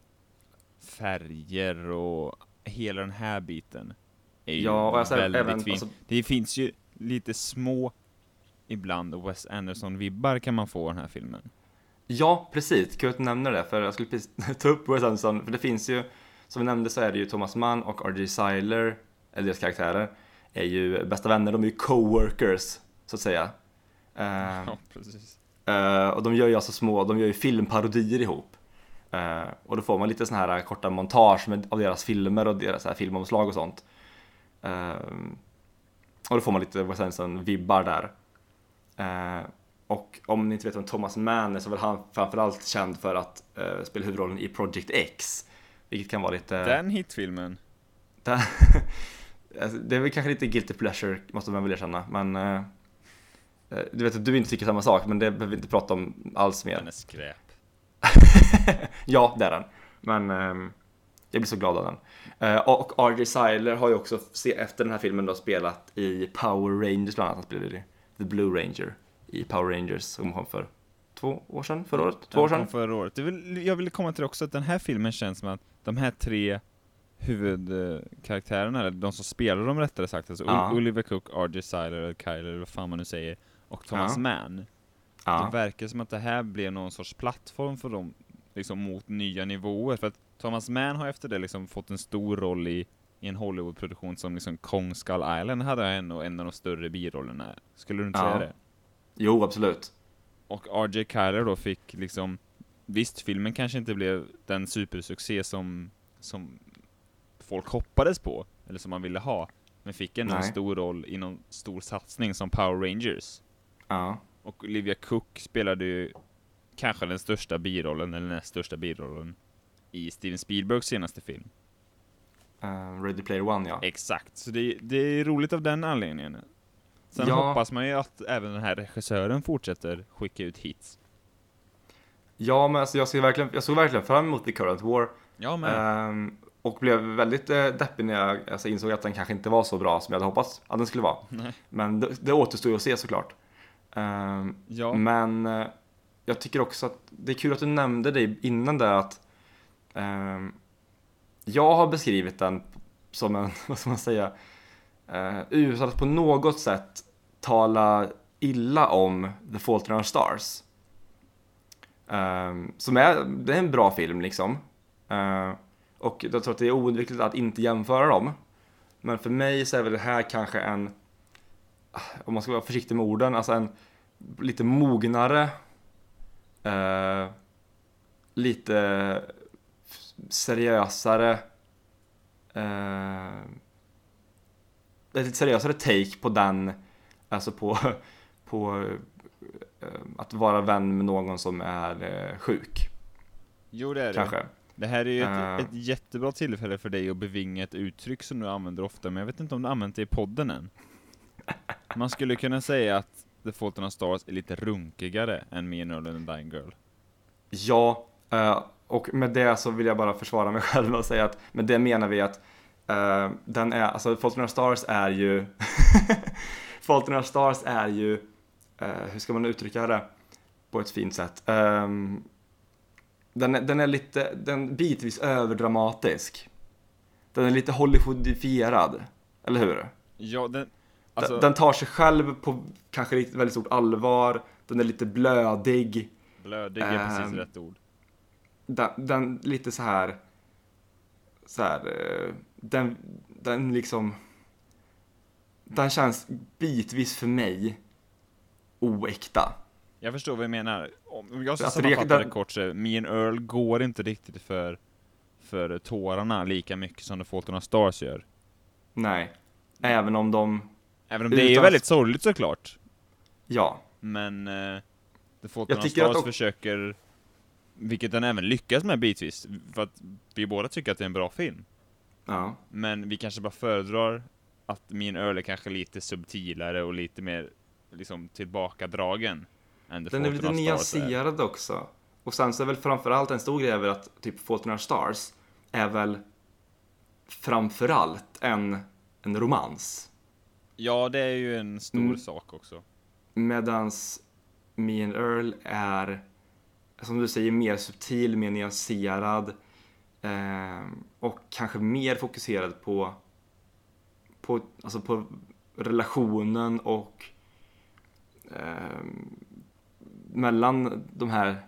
A: färger och hela den här biten. Är ju
B: Ja, och jag säger
A: väldigt
B: även,
A: fin.
B: alltså,
A: Det finns ju lite små, ibland, Wes Anderson-vibbar kan man få i den här filmen.
B: Ja, precis. Kul att du nämner det, för jag skulle precis ta upp Wes Anderson, för det finns ju, som vi nämnde så är det ju Thomas Mann och R.J. Seiler, eller deras karaktärer, är ju bästa vänner, de är ju co-workers, så att säga. Eh,
A: Ja, precis.
B: eh, och de gör ju alltså små, de gör ju filmparodier ihop. Eh, och då får man lite sådana här korta montage med, av deras filmer och deras här filmomslag och sånt. Och då får man lite Wes Anderson-vibbar där. Och om ni inte vet vem Thomas Mann är så är väl han framförallt känd för att eh, spela huvudrollen i Project X. Vilket kan vara lite...
A: Den hitfilmen.
B: Den, alltså, det är väl kanske lite guilty pleasure, måste man väl erkänna. Men eh, du vet att du inte tycker samma sak, men det behöver vi inte prata om alls mer.
A: Den är skräp.
B: ja, det är den. Men eh, jag blir så glad av den. Eh, och R.J. Seiler har ju också se, efter den här filmen då spelat i Power Rangers bland annat. Han spelade i The Blue Ranger i Power Rangers som kom för två år sedan, förra året? Två år sedan?
A: förra året. Det jag ville komma till också att den här filmen känns som att de här tre huvudkaraktärerna, eller de som spelar dem rättare sagt, alltså
B: Ja.
A: Ol- Oliver Cook, R.J. Seiler, eller Kyler, eller vad fan man nu säger, och Thomas
B: Ja.
A: Mann. Det
B: Ja,
A: verkar som att det här blev någon sorts plattform för dem, liksom mot nya nivåer, för att Thomas Mann har efter det liksom fått en stor roll i, i en Hollywoodproduktion som liksom Kong Skull Island hade en, och en av de större birollerna. Skulle du inte
B: Ja.
A: säga det?
B: jo absolut.
A: Och RJ Kyler då fick liksom Visst, filmen kanske inte blev den supersuccé som, som folk hoppades på, eller som man ville ha, men fick ändå en stor roll i någon stor satsning som Power Rangers.
B: Ja,
A: Och Olivia Cook spelade ju kanske den största birollen, eller näst största birollen, i Steven Spielbergs senaste film.
B: eh, Ready Player One ja.
A: Exakt, så det, det är roligt av den anledningen. Sen
B: Ja.
A: hoppas man ju att även den här regissören fortsätter skicka ut hits.
B: Ja, men alltså jag, ser verkligen, jag såg verkligen fram emot The Current War.
A: Ja, men.
B: Ehm, och blev väldigt eh, deppig när jag alltså, insåg att den kanske inte var så bra som jag hade hoppats att den skulle vara.
A: Nej.
B: Men det, det återstår ju att se såklart. Ehm,
A: Ja.
B: Men eh, jag tycker också att det är kul att du nämnde det innan där att ehm, jag har beskrivit den som en, vad ska man säga, eh, utan att på något sätt tala illa om The Fault in Our Stars. Eh, som är, det är en bra film liksom. Eh, och jag tror att det är oundvikligt att inte jämföra dem. Men för mig så är väl det här kanske en, eh, om man ska vara försiktig med orden, alltså en lite mognare, eh, lite seriösare, eh, ett lite seriösare take på den, alltså på, på eh, att vara vän med någon som är eh, sjuk,
A: Jo, det är det.
B: kanske.
A: Det här är ju ett, ett jättebra tillfälle för dig att bevinga ett uttryck som du använder ofta, men jag vet inte om du använt det i podden än. Man skulle kunna säga att The Fault in Our Stars är lite runkigare än Me and Earl and Dying Girl.
B: Ja, eh, och med det så vill jag bara försvara mig själv och säga att med det menar vi att eh, den är, alltså Fault in Our Stars är ju Fault in Our Stars är ju, eh, hur ska man uttrycka det på ett fint sätt? Ehm, den, är, den är lite, den bitvis överdramatisk. Den är lite Hollywoodifierad, eller hur?
A: Ja, den...
B: Den-
A: Alltså,
B: Den tar sig själv på kanske väldigt stort allvar, den är lite blödig.
A: blödig är precis
B: ehm,
A: rätt ord.
B: den, den lite så här så här eh, den, den liksom den känns bitvis för mig oäkta.
A: Jag förstår vad du menar. Om jag ska
B: Alltså, det-
A: sammanfatta det
B: den-
A: kort så, Me and Earl går inte riktigt för, för tårarna lika mycket som The Fault Our Stars gör.
B: Nej, även om de,
A: Även om det är
B: Utan-
A: väldigt sorgligt såklart.
B: ja,
A: Men eh, The Fault
B: att
A: Stars
B: dock-
A: försöker, vilket den även lyckas med bitvis, för att vi båda tycker att det är en bra film.
B: Ja,
A: Men vi kanske bara föredrar att Min Earl är kanske lite subtilare och lite mer liksom tillbakadragen än The
B: den är lite nyanserad också. Och sen så är väl framförallt en stor grej att typ Our Stars är väl framförallt en, en romans.
A: Ja, det är ju en stor
B: Mm.
A: sak också.
B: Medans Me and Earl är, som du säger, mer subtil, mer nyanserad Ehm, och kanske mer fokuserad på, på, alltså på relationen och eh, mellan de här,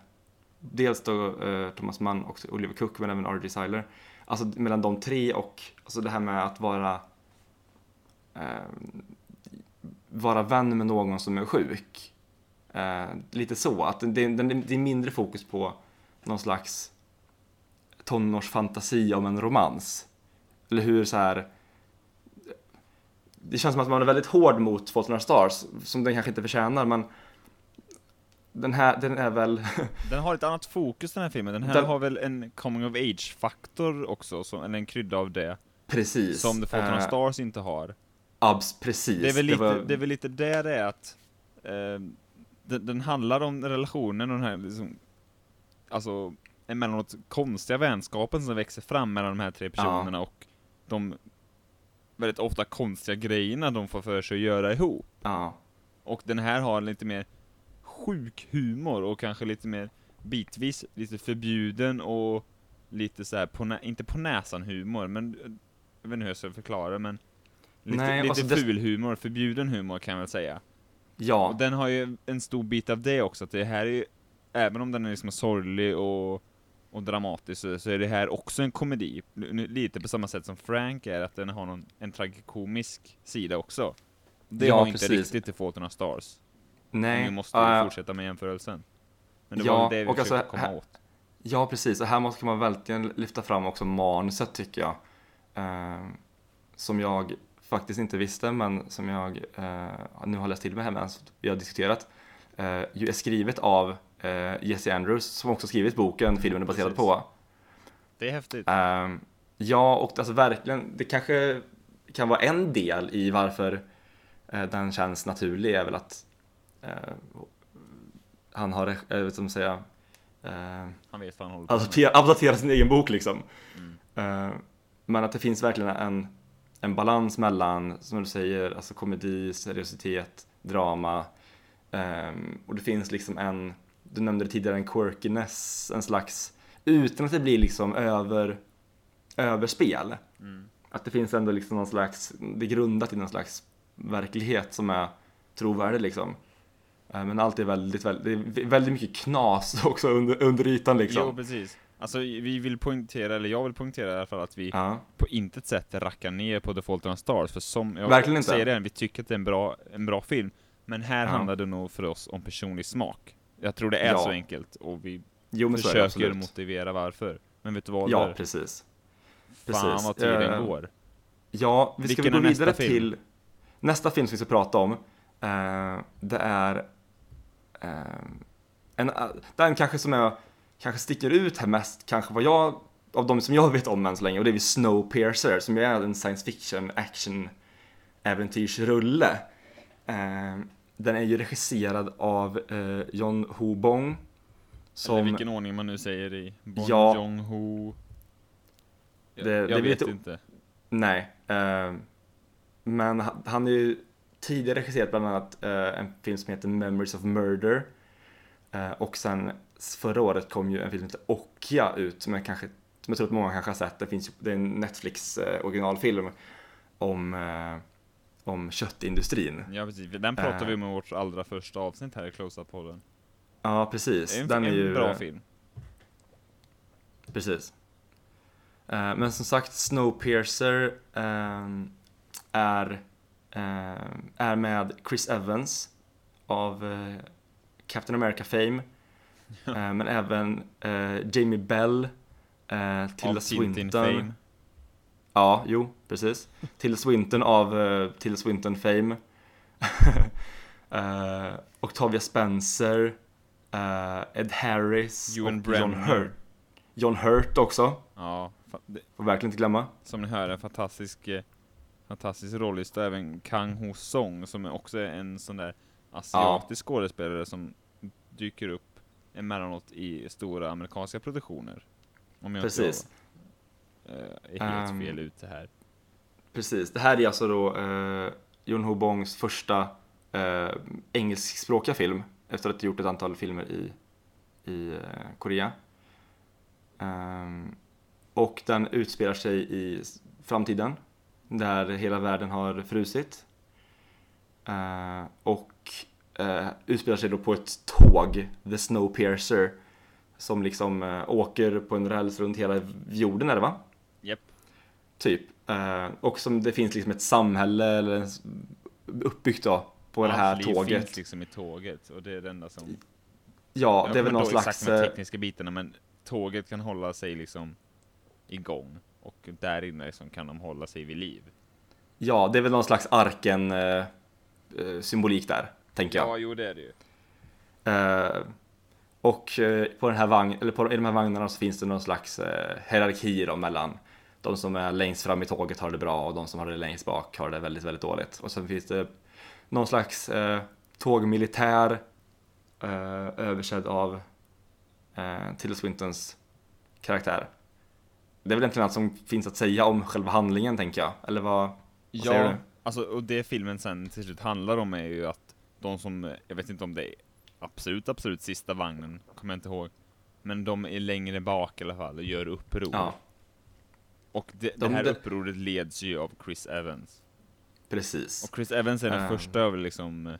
B: dels då eh, Thomas Mann och Oliver Cook men även R.J. Seiler. Alltså mellan de tre och alltså det här med att vara eh, vara vän med någon som är sjuk. Eh, lite så, att det, det, det är mindre fokus på någon slags tonårsfantasi om en romans. Eller hur så här. Det känns som att man är väldigt hård mot Fault in Our Stars, som den kanske inte förtjänar, men den här, den är väl...
A: Den har ett annat fokus den här filmen, den här
B: Den-
A: har väl en coming of age-faktor också, som, eller en krydda av det,
B: precis.
A: som The Fault in Our
B: Eh,
A: Stars inte har.
B: abs, precis.
A: Det är väl lite,
B: var-
A: det är väl lite där det är att eh, den, den handlar om relationen och den här liksom, alltså emellanåt konstiga vänskapen som växer fram mellan de här tre personerna och de väldigt ofta konstiga grejerna de får för sig att göra ihop.
B: Ja,
A: Och den här har lite mer sjuk humor och kanske lite mer bitvis lite förbjuden och lite så här på inte på näsan humor, men jag vet inte hur jag ska förklara men lite,
B: Nej,
A: lite
B: alltså
A: ful humor, förbjuden humor kan jag väl säga. Och
B: ja,
A: den har ju en stor bit av det också, att det här är ju, även om den är liksom sorglig och, och dramatisk, så, är det här också en komedi. Lite på samma sätt som Frank är, att den har någon, en tragikomisk sida också. Det
B: Ja,
A: har inte
B: precis.
A: riktigt i Fault in Our Stars.
B: nej.
A: Nu måste vi fortsätta med jämförelsen. Men det
B: ja,
A: var det vi
B: och alltså,
A: försökte komma
B: här-
A: åt.
B: Ja, precis. Och här måste man verkligen lyfta fram också manuset tycker jag. Eh, som jag faktiskt inte visste, men som jag eh, nu har läst till mig här medan vi har diskuterat. Ju är skrivet av Jesse Andrews, som också skrivit boken filmen är baserad
A: Precis.
B: på.
A: Det är häftigt.
B: Eh, ja, och alltså verkligen, det kanske kan vara en del i varför eh, den känns naturlig, är väl att eh, han har, eh, jag vet inte säga, eh,
A: Han vet vad han håller på med.
B: adaptera, adaptera sin egen bok liksom. Eh, men att det finns verkligen en, en balans mellan, som du säger, alltså komedi, seriositet, drama. ehm, och det finns liksom en, du nämnde det tidigare, en quirkiness, en slags, utan att det blir liksom över, överspel.
A: Mm.
B: Att det finns ändå liksom någon slags, det är grundat i någon slags verklighet som är trovärdig liksom. Eh, Men allt är väldigt, väldigt, det är väldigt mycket knas också under, under ytan liksom.
A: Jo, precis. Alltså, vi vill poängtera, eller jag vill poängtera i alla fall att vi
B: Ja.
A: på intet sätt rackar ner på The Fault in Our Stars, för som jag
B: Verkligen inte.
A: säger det, vi tycker att det är en bra, en bra film, men här
B: Ja.
A: handlar det nog för oss om personlig smak. Jag tror det är
B: Ja.
A: så enkelt, och vi
B: Jo
A: försöker motivera varför. Men vet du vad?
B: Ja, precis.
A: Fan
B: precis.
A: vad tiden
B: Eh,
A: går.
B: Ja, vi ska
A: Vilken
B: väl gå vidare
A: film?
B: till nästa film som vi ska prata om. Eh, det är eh, en, den kanske som är, kanske sticker ut här mest, kanske vad jag, av de som jag vet om än så länge, och det är ju Snowpiercer, som är en science fiction action äventyrsrulle. Den är ju regisserad av eh, John Ho Bong. Som,
A: Eller vilken ordning man nu säger i Bon
B: Ja.
A: Jong-Ho. Jag,
B: Det-
A: jag
B: det
A: vet inte.
B: Nej, eh, men han, han är ju tidigare regisserat bland annat eh, en film som heter Memories of Murder. Eh, och sen förra året kom ju en film som heter Okja ut som jag, kanske, som jag tror att många kanske har sett. Det, finns det är en Netflix eh, originalfilm om, eh, om köttindustrin.
A: Ja precis, den pratade
B: Eh.
A: vi om i vårt allra första avsnitt här i Close-Up-podden.
B: Ja, precis.
A: Är en,
B: Den är
A: en
B: ju,
A: bra
B: eh,
A: film.
B: Precis. Eh, men som sagt, Snowpiercer ehm, är, ehm, är med Chris Evans av eh, Captain America Fame. Eh, men även eh, Jamie Bell, eh, Tilda
A: Av Tintin
B: Swinton.
A: Fame.
B: Ja, jo, precis. Tilda Swinton av uh, Tilda Swinton Fame. Eh, Octavia Spencer, eh, Ed Harris
A: Ewan
B: och John
A: Bremner.
B: Hurt. John Hurt också,
A: Ja,
B: får verkligen inte glömma.
A: som ni hör, en fantastisk, eh, fantastisk rollista, även Kang Ho Song, som är också en sån där asiatisk skådespelare som dyker upp emellanåt i stora amerikanska produktioner. Om jag
B: Precis.
A: Eh, är helt
B: Ehm.
A: fel ute här.
B: Precis, det här är alltså då eh, John Ho Bongs första eh, engelskspråkiga film efter att ha gjort ett antal filmer i, i eh, Korea. Ehm, och den utspelar sig i framtiden där hela världen har frusit. Eh, och eh, utspelar sig då på ett tåg, The Snowpiercer, som liksom eh, åker på en räls runt hela jorden är det va?
A: Japp.
B: Typ. Eh, och som det finns liksom ett samhälle eller uppbyggt då på det här
A: Allt liv
B: tåget.
A: finns liksom i tåget, och det är det enda som...
B: Ja, det är väl någon slags...
A: exakt de
B: eh,
A: tekniska bitarna, men tåget kan hålla sig liksom igång. Och där inne liksom kan de hålla sig vid liv.
B: Ja, det är väl någon slags arken eh, eh, symbolik där, tänker jag.
A: Ja, jo det är det ju.
B: Eh, och eh, på den här vagn, eller på, i de här vagnarna så finns det någon slags hierarki då mellan de som är längst fram i tåget har det bra och de som har det längst bak har det väldigt, väldigt dåligt. Och sen finns det någon slags eh, tågmilitär eh, översedd av eh, Tilda Swintons karaktär. Det är väl egentligen allt som finns att säga om själva handlingen tänker jag, eller vad, vad säger
A: Ja,
B: du?
A: alltså och det filmen sen till slut handlar om är ju att de som, jag vet inte om det är absolut, absolut sista vagnen, kommer jag inte ihåg. Men de är längre bak i alla fall och gör uppror.
B: Ja,
A: Och det,
B: De-
A: det här
B: de-
A: upproret leds ju av Chris Evans.
B: precis.
A: Och Chris Evans är den
B: Ehm.
A: första jag vill liksom eh,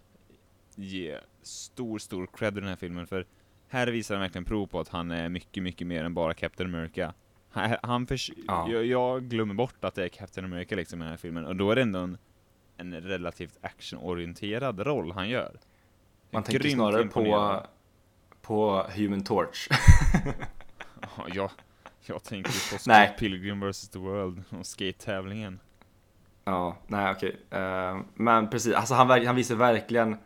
A: ge stor, stor cred i den här filmen, för här visar han verkligen prov på att han är mycket, mycket mer än bara Captain America. Han, han förs-
B: Ja.
A: jag, jag glömmer bort att det är Captain America liksom i den här filmen, och då är det ändå en, en relativt actionorienterad roll han gör.
B: Man tänker snarare på, på Human Torch.
A: Ja, jag, tänker på Scott
B: Nej.
A: Pilgrim vs. The World och skate-tävlingen.
B: Ja, nej okej. Eh, men precis, alltså han, han visar verkligen,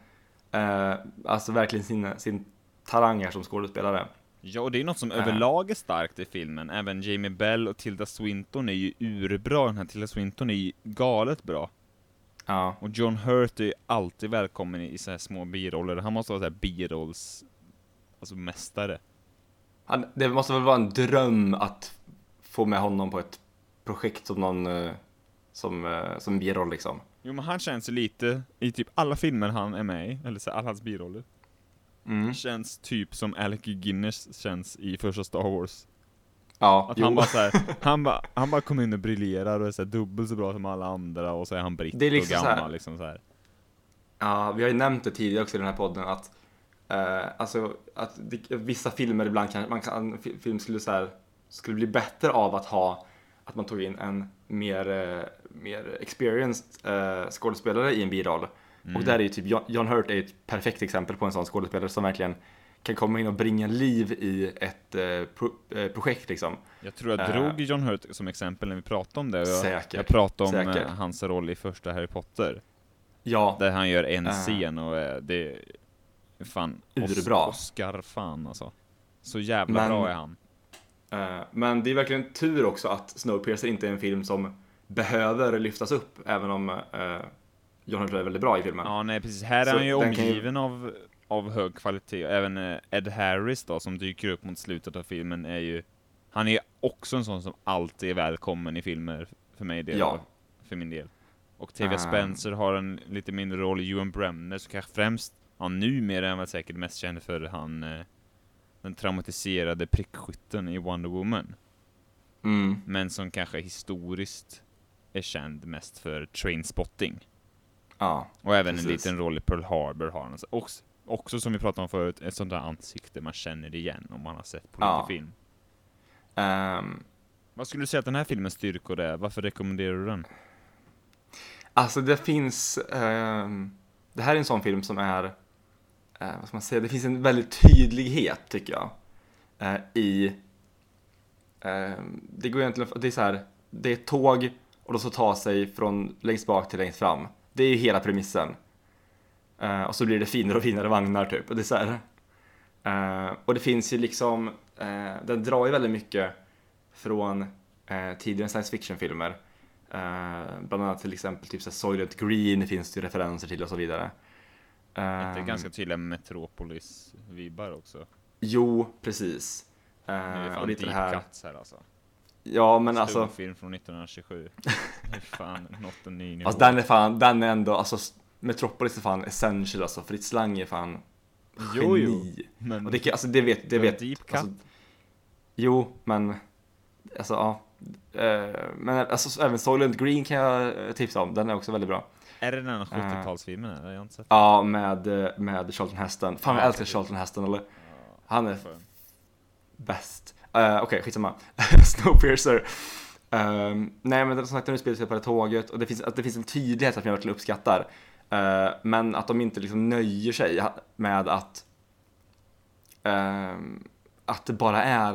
B: eh, alltså verkligen sin, sin talang här som skådespelare.
A: Ja, och det är något som
B: Äh.
A: överlag är starkt i filmen. Även Jamie Bell och Tilda Swinton är ju urbra. Den här Tilda Swinton är ju galet bra.
B: Ja,
A: Och John Hurt är ju alltid välkommen i, i så här små biroller. Han måste vara så här birolls... Alltså mästare.
B: Han, det måste väl vara en dröm att få med honom på ett projekt som någon, eh, som, eh, som biroll liksom.
A: Jo, men han känns lite, i typ alla filmer han är med i, eller så alla hans biroller,
B: Mm.
A: känns typ som Alec Guinness känns i första Star Wars.
B: Ja,
A: Att
B: jo.
A: han bara så här, han bara, han bara kommer in och briljerar och är så dubbelt så bra som alla andra och så är han britt
B: Det är liksom
A: och
B: så här-
A: gammal liksom så här.
B: Ja, vi har ju nämnt det tidigare också i den här podden att eh, alltså att det, vissa filmer ibland kan man kan, fi- film skulle så här, skulle bli bättre av att ha att man tog in en mer, eh, mer experienced eh, skådespelare i en biroll.
A: Mm.
B: Och där är ju typ John, John Hurt är ett perfekt exempel på en sån skådespelare som verkligen kan komma in och bringa liv i ett eh, pro, eh, projekt liksom.
A: Jag tror jag drog John Hurt som exempel när vi pratade om det. Jag,
B: Säkert.
A: jag pratade om
B: Säkert.
A: hans roll i första Harry Potter.
B: Ja,
A: Där han gör en scen och det fan
B: Urbra.
A: Oscar fan alltså. Så jävla
B: Men-
A: bra är han.
B: Eh, Men det är verkligen tur också att Snowpiercer inte är en film som behöver lyftas upp, även om eh, John Hurt är väldigt bra i filmen.
A: Ja nej precis, här är
B: Så
A: han ju
B: kan ju-
A: omgiven av, av hög kvalitet. Även eh, Ed Harris då som dyker upp mot slutet av filmen är ju Han är också en sån som alltid är välkommen i filmer för mig del.
B: Ja.
A: För min del. Och Tavia
B: Ah.
A: Spencer har en lite mindre roll, Ewan Bremner så kanske främst, ja numera är han väl säkert mest känd för han eh, den traumatiserade prickskytten i Wonder Woman.
B: Mm.
A: Men som kanske historiskt är känd mest för Trainspotting.
B: Ja,
A: Och även en
B: Precis.
A: liten roll i Pearl Harbor har han. Också, också som vi pratade om förut, ett sånt där ansikte man känner igen om man har sett på
B: Ja.
A: lite film.
B: Ehm,
A: Vad skulle du säga att den här filmens styrkor är? Varför rekommenderar du den?
B: alltså det finns, ehm, det här är en sån film som är, Eh, vad ska man säga, det finns en väldigt tydlighet tycker jag. eh, I, eh, det går egentligen, det är så här, det är ett tåg och då så ta sig från längst bak till längst fram. Det är ju hela premissen. Eh, och så blir det finare och finare vagnar typ. Och det är så här. Eh, och det finns ju liksom, eh, den drar ju väldigt mycket från eh, tidigare science fiction-filmer. Eh, bland annat till exempel typ så här Soylent Green finns det ju referenser till och så vidare.
A: Det är
B: Ehm,
A: ganska tydliga Metropolis-vibbar också.
B: Jo, precis.
A: Det är fan
B: och lite
A: deep
B: det här.
A: cuts här alltså.
B: Ja, men alltså.
A: Stumfilm från 1927. Det är fan nått en ny nivå.
B: Alltså den är fan, den är ändå, alltså Metropolis är fan essential alltså. Fritz Lang är fan
A: Jo, jo.
B: geni.
A: Men
B: Och det, alltså det vet, det vet.
A: deep cut.
B: Alltså, jo, men alltså ja. Eh, men alltså även Soylent Green kan jag eh, tipsa om. Den är också väldigt bra.
A: Är det den 70-talsfilmen eller? Jag har inte sett
B: Ja, med, med Charlton Heston. Fan jag
A: Ja,
B: älskar. Charlton Heston eller? Han är bäst. Uh, Okej, skitsamma. Snowpiercer. Um, nej men som sagt den utspelar sig på det tåget och det finns, att det finns en tydlighet som jag verkligen uppskattar. Eh, men att de inte liksom nöjer sig med att ehm, att det bara är,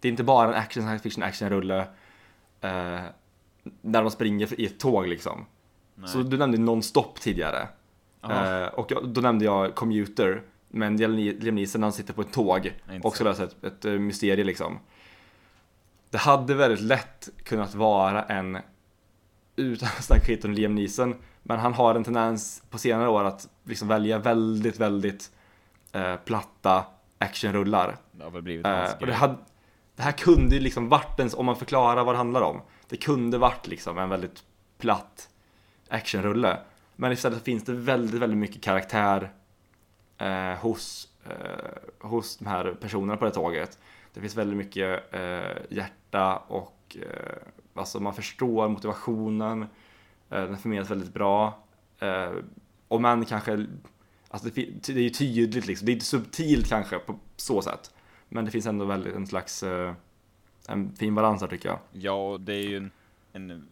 B: det är inte bara en action science fiction actionrulle eh, när de springer i ett tåg liksom.
A: Nej.
B: Så du nämnde non-stop tidigare. Eh, och jag, då nämnde jag Commuter, men Liam Neeson han sitter på ett tåg
A: Nej,
B: och ska lösa ett, ett eh, mysterium liksom. Det hade väldigt lätt kunnat vara en, utan att snacka skit om Liam Neeson, men han har en tendens på senare år att liksom välja väldigt, väldigt eh, platta actionrullar.
A: Det har väl blivit
B: Eh, och det, hade, det här kunde ju liksom varit en, om man förklarar vad det handlar om, det kunde varit liksom en väldigt platt actionrulle. Men istället finns det väldigt, väldigt mycket karaktär eh, hos, eh, hos de här personerna på det tåget. Det finns väldigt mycket eh, hjärta och eh, alltså man förstår motivationen. Eh, den förmedlas väldigt bra. Eh, och man kanske, alltså det, det är ju tydligt liksom, det är inte subtilt kanske på så sätt. Men det finns ändå väldigt en slags eh, en fin balans här tycker jag.
A: Ja, och det är ju en, en,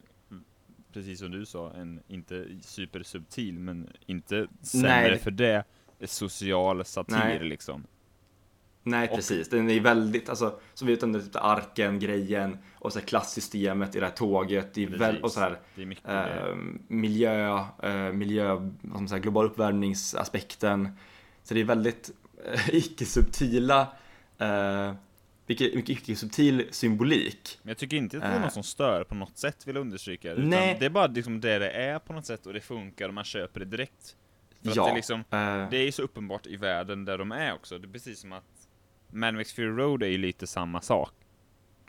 A: precis som du sa, en inte supersubtil, men inte sämre
B: Nej,
A: för det, social satir
B: Nej.
A: liksom.
B: Nej
A: Och-
B: precis, den är väldigt, alltså som vi om det typ arken, grejen och så klassystemet i det här tåget. Det är väl,
A: Precis.
B: och så här eh, miljö, eh, miljö, vad man säga, global uppvärmningsaspekten. Så det är väldigt eh, icke-subtila, eh, mycket, mycket icke-subtil symbolik.
A: Men jag tycker inte att det är
B: Eh.
A: något som stör på något sätt, vill jag understryka. Utan
B: Nej.
A: Det är bara liksom det det är på något sätt, och det funkar, och man köper det direkt. För
B: ja,
A: att det, är liksom,
B: eh,
A: det är ju så uppenbart i världen där de är också. Det är precis som att Mad Max Fury Road är ju lite samma sak.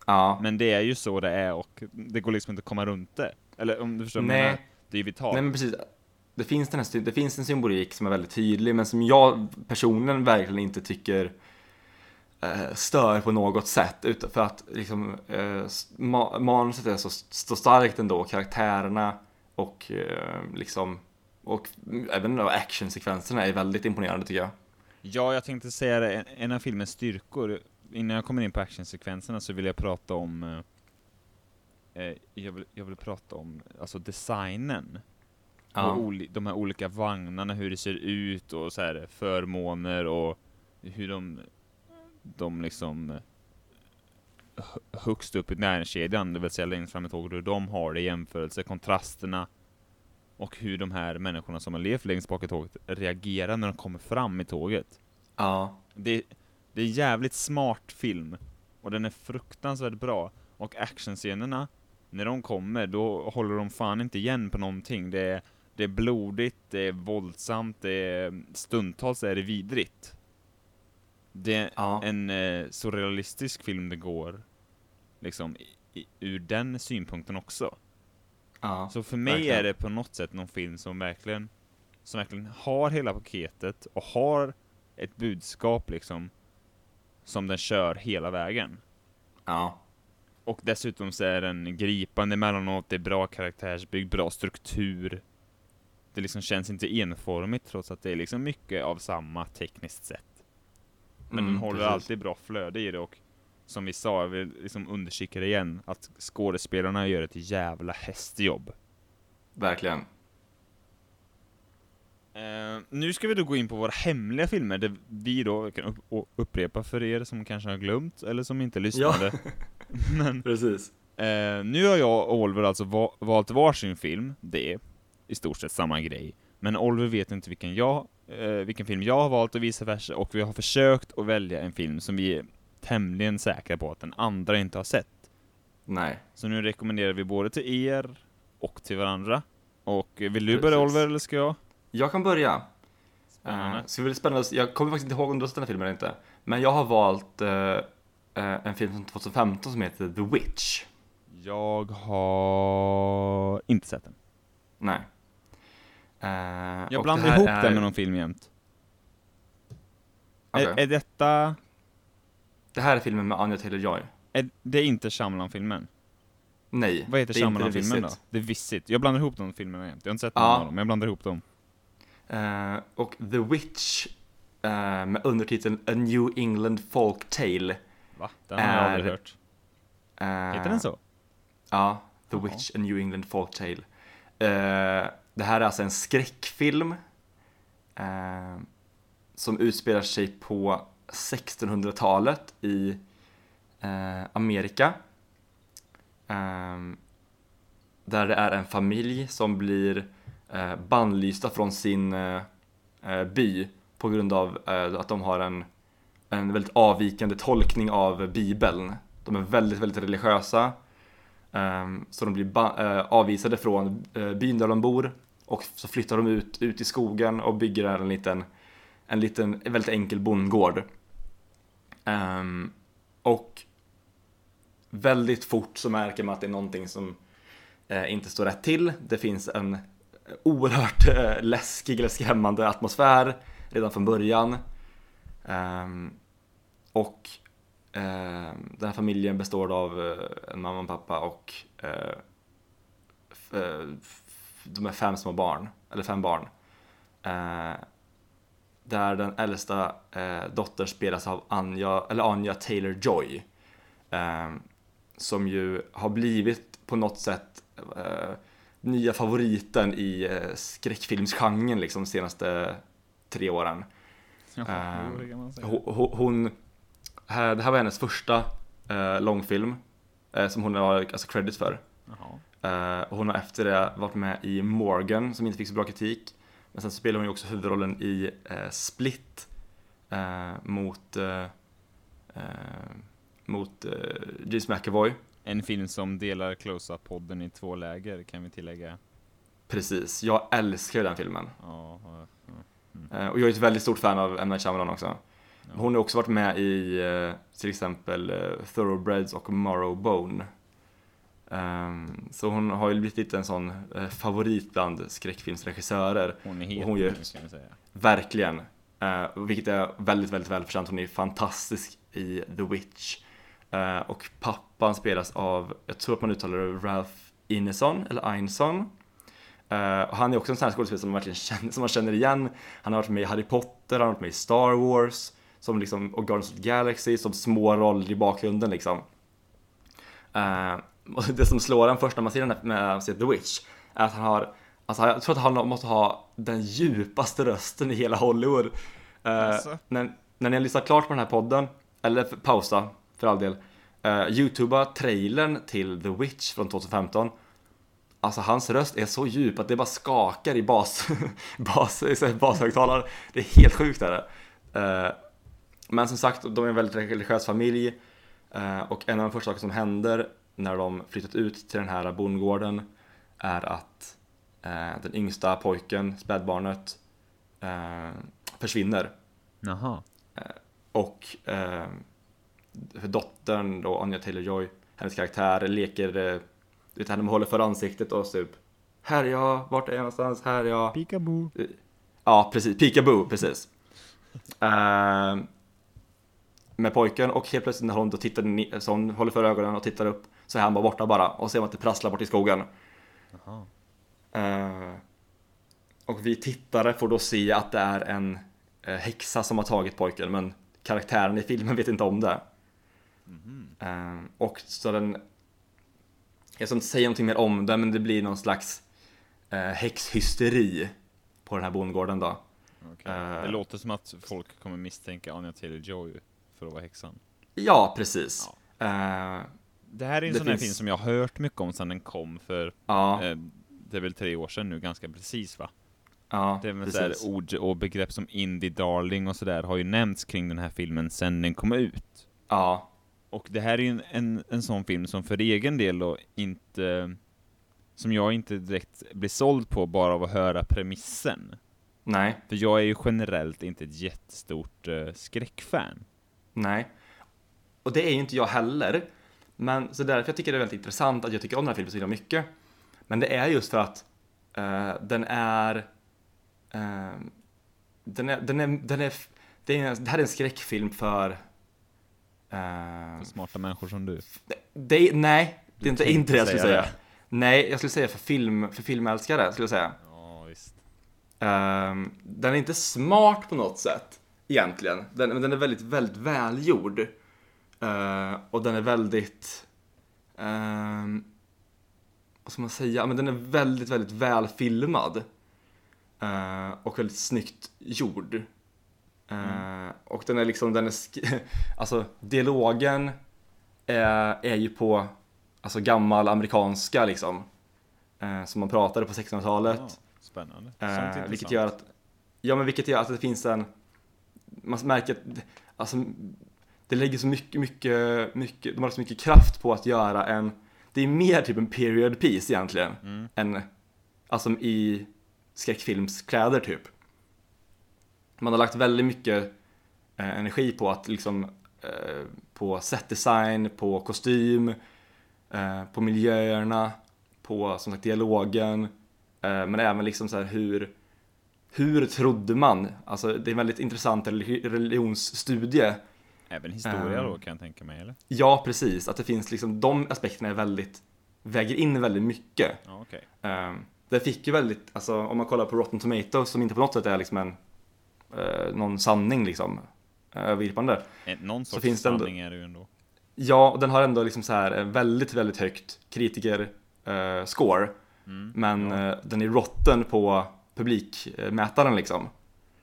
B: ja.
A: Men det är ju så det är, och det går liksom inte att komma runt det. Eller om du förstår
B: Nej.
A: menar? Det är ju vitalt.
B: Nej men precis. Det finns, den här, det finns en symbolik som är väldigt tydlig men som jag personligen verkligen inte tycker stör på något sätt. För att liksom, eh, manuset är så, så starkt ändå, karaktärerna och eh, liksom och även actionsekvenserna är väldigt imponerande tycker jag.
A: Ja, jag tänkte säga det, en, av filmens styrkor, innan jag kommer in på actionsekvenserna så vill jag prata om eh, eh, jag, vill, jag vill prata om alltså designen.
B: Ja.
A: Och de här olika vagnarna, hur det ser ut och så här förmåner och hur de, de liksom eh, hö- högst upp i näringskedjan, det vill säga längst fram i tåget, hur de har det i jämförelse, kontrasterna och hur de här människorna som har levt längst bak i tåget reagerar när de kommer fram i tåget.
B: Ja.
A: Det, det är en jävligt smart film och den är fruktansvärt bra och actionscenerna när de kommer då håller de fan inte igen på någonting. Det är, det är blodigt, det är våldsamt, det är stundtals är det vidrigt. Det är
B: Ja.
A: en eh, så realistisk film det går liksom i, i, ur den synpunkten också.
B: ja.
A: Så för mig
B: verkligen.
A: är det på något sätt någon film som verkligen, som verkligen har hela paketet och har ett budskap liksom, som den kör hela vägen.
B: ja.
A: Och dessutom så är den gripande emellanåt, det är bra karaktärsbygg, bra struktur. Det liksom känns inte enformigt trots att det är liksom mycket av samma tekniskt sett. Men
B: Mm,
A: den håller
B: precis.
A: alltid bra flöde i det och som vi sa, jag vill liksom understryka det igen, att skådespelarna gör ett jävla hästjobb.
B: Verkligen.
A: Eh, nu ska vi då gå in på våra hemliga filmer, där vi då kan upp- upprepa för er som kanske har glömt, eller som inte lyssnade. Men
B: Precis.
A: eh, nu har jag och Oliver alltså va- valt varsin film, det är i stort sett samma grej. Men Oliver vet inte vilken, jag, eh, vilken film jag har valt och vice versa, och vi har försökt att välja en film som vi är tämligen säkra på att den andra inte har sett.
B: Nej.
A: Så nu rekommenderar vi både till er och till varandra. Och eh, vill du
B: Precis.
A: börja Oliver, eller ska jag?
B: Jag kan börja. Uh, så det spännande. Jag kommer faktiskt inte ihåg om du har sett den här filmen eller inte. Men jag har valt eh, eh, en film från 2015 som heter The Witch.
A: Jag har inte sett den.
B: Nej. Eh,
A: Jag blandar
B: det
A: ihop
B: är...
A: den med någon film jämt.
B: Okej.
A: Är, är detta...
B: Det här är filmen med Anya Taylor-Joy.
A: Är, det är inte Shyamalan-filmen?
B: Nej.
A: Vad heter
B: det är
A: Shyamalan-filmen då?
B: Visit.
A: The Visit. Jag blandar ihop de filmerna jämt. Jag har inte sett någon
B: Ja.
A: av dem, men jag blandar ihop dem.
B: Eh, och The Witch eh, med undertiteln A New England Folk Tale.
A: Va? Den har jag
B: Är-
A: aldrig hört.
B: Eh,
A: Heter den så?
B: Ja, The. Witch, A New England Folktale. Uh, det här är alltså en skräckfilm eh, som utspelar sig på 1600-talet i eh, Amerika. Eh, där det är en familj som blir eh, bannlysta från sin eh, eh, by på grund av eh, att de har en, en väldigt avvikande tolkning av bibeln. De är väldigt, väldigt religiösa. Ehm, så de blir eh, avvisade från eh, byn där de bor och så flyttar de ut, ut i skogen och bygger där en liten, en liten väldigt enkel bondgård. Um, och väldigt fort så märker man att det är någonting som eh, inte står rätt till. Det finns en oerhört eh, läskig eller skrämmande atmosfär redan från början. Um, och ehm, den här familjen består av eh, en mamma och pappa och eh, eh, de är fem små barn, eller fem barn. Eh, där den äldsta eh, dottern spelas av Anja, eller Anja Taylor-Joy. Eh, som ju har blivit på något sätt eh, nya favoriten i eh, skräckfilmsgenren liksom de senaste tre åren.
A: Ja, säga.
B: Hon, hon här, det här var hennes första eh, långfilm eh, som hon har alltså credit för.
A: Jaha.
B: Eh, och hon har efter det varit med i Morgan som inte fick så bra kritik. Men sen spelar hon ju också huvudrollen i eh, Split eh, mot, mot James McAvoy.
A: En film som delar Close-Up-podden i två läger, kan vi tillägga.
B: Precis, jag älskar ju den filmen.
A: Ja, ja,
B: Eh, och jag är ett väldigt stort fan av M. Night Shyamalan också.
A: ja.
B: Hon har också varit med i till exempel Thoroughbreds och Marrowbone. Ehm, så hon har ju blivit lite en sån eh, favorit bland skräckfilmsregissörer.
A: Hon är het
B: hon gör-
A: ska vi säga.
B: Verkligen. Eh, vilket är väldigt, väldigt välförtjänt. Hon är fantastisk i The Witch. Eh, och pappan spelas av, jag tror att man uttalar det Ralph Ineson, eller Ineson. Eh, och han är också en sån här skådespelare som man verkligen känner, som man känner igen. Han har varit med i Harry Potter, han har varit med i Star Wars, som liksom, och Guardians of the Galaxy, som små roller i bakgrunden liksom. Det som slår en först när man ser den här med ser The Witch, är att han har, alltså jag tror att han måste ha den djupaste rösten i hela Hollywood. Eh,
A: Alltså?
B: när, när ni har lyssnat klart på den här podden, eller pausa för all del, uh, youtuba trailern till The Witch från 2015. Alltså hans röst är så djup att det bara skakar i bas, bas, så här bashögtalare. Det är helt sjukt är det. Eh, men som sagt, de är en väldigt religiös familj. Eh, och en av de första saker som händer när de flyttat ut till den här bondgården är att eh, den yngsta pojken, spädbarnet, eh, försvinner.
A: Jaha.
B: Och eh, för dottern då, Anya Taylor-Joy, hennes karaktär leker, eh, vet henne håller för ansiktet och typ Här är jag, vart är jag någonstans, här är jag
A: Peekaboo.
B: Ja, precis, peekaboo, precis eh, Med pojken och helt plötsligt när hon då tittar, ni- så hon håller för ögonen och tittar upp Så är han bara borta bara och ser man att det prasslar bort i skogen. Eh, och vi tittare får då se att det är en eh, häxa som har tagit pojken men karaktären i filmen vet inte om det. Eh, och så den... Jag ska inte säga någonting mer om det men det blir någon slags eh, häxhysteri på den här bondgården då. Eh.
A: Det låter som att folk kommer misstänka Anya Taylor-Joy för att vara häxan.
B: Ja, precis. Eh,
A: Det här är en
B: Det
A: sån här
B: finns-
A: film som jag har hört mycket om sedan den kom för,
B: ja,
A: eh, det är väl tre år sedan nu, ganska precis va?
B: ja,
A: Det är väl
B: precis.
A: ord och begrepp som indie darling och sådär har ju nämnts kring den här filmen sedan den kom ut.
B: Ja,
A: Och det här är ju en, en, en sån film som för egen del då inte, som jag inte direkt blir såld på bara av att höra premissen.
B: nej,
A: För jag är ju generellt inte ett jättestort eh, skräckfan.
B: nej. Och det är ju inte jag heller. Men så därför jag tycker det är väldigt intressant att jag tycker om den här filmen så himla mycket. Men det är just för att eh, den är... eh, den är, den är, den är, det, är det här är en skräckfilm för... eh,
A: För smarta människor som du.
B: det, nej, det är inte, inte det jag skulle
A: säga
B: säga. Nej, jag skulle säga för, film, för filmälskare, skulle jag säga.
A: Ja, visst.
B: Ehm, den är inte smart på något sätt, egentligen. Den, men den är väldigt, väldigt välgjord. Eh, och den är väldigt... ehm, vad ska man säga? Men den är väldigt, väldigt välfilmad. Uh, och väldigt snyggt gjord. Eh, Och den är liksom, den är... alltså, dialogen är, är ju på alltså gammal amerikanska liksom. Eh, som man pratade på 1600-talet.
A: Ja, spännande.
B: Eh, vilket gör att, ja men vilket gör att det finns en, man märker att, alltså, det lägger så mycket, mycket, mycket, de har så mycket kraft på att göra en, det är mer typ en period piece egentligen,
A: Mm.
B: än, alltså i skräckfilmskläder typ. Man har lagt väldigt mycket eh, energi på att liksom, eh, på setdesign, på kostym, eh, på miljöerna, på som sagt dialogen, eh, men även liksom så här hur, hur trodde man? Alltså det är en väldigt intressant religi- religionsstudie.
A: Även historia då
B: Ehm.
A: kan jag tänka mig, eller?
B: Ja, precis, att det finns liksom, de aspekterna är väldigt, väger in väldigt mycket.
A: Ja, okej.
B: Eh, det fick ju väldigt, alltså om man kollar på Rotten Tomatoes som inte på något sätt är liksom en, eh, någon sanning liksom, eh, övergripande.
A: Eh, Någon sorts
B: finns det ändå-
A: sanning är det ju ändå.
B: Ja, och den har ändå liksom så här väldigt, väldigt högt kritiker eh, score.
A: Mm.
B: Men
A: ja.
B: den är rotten på publikmätaren liksom.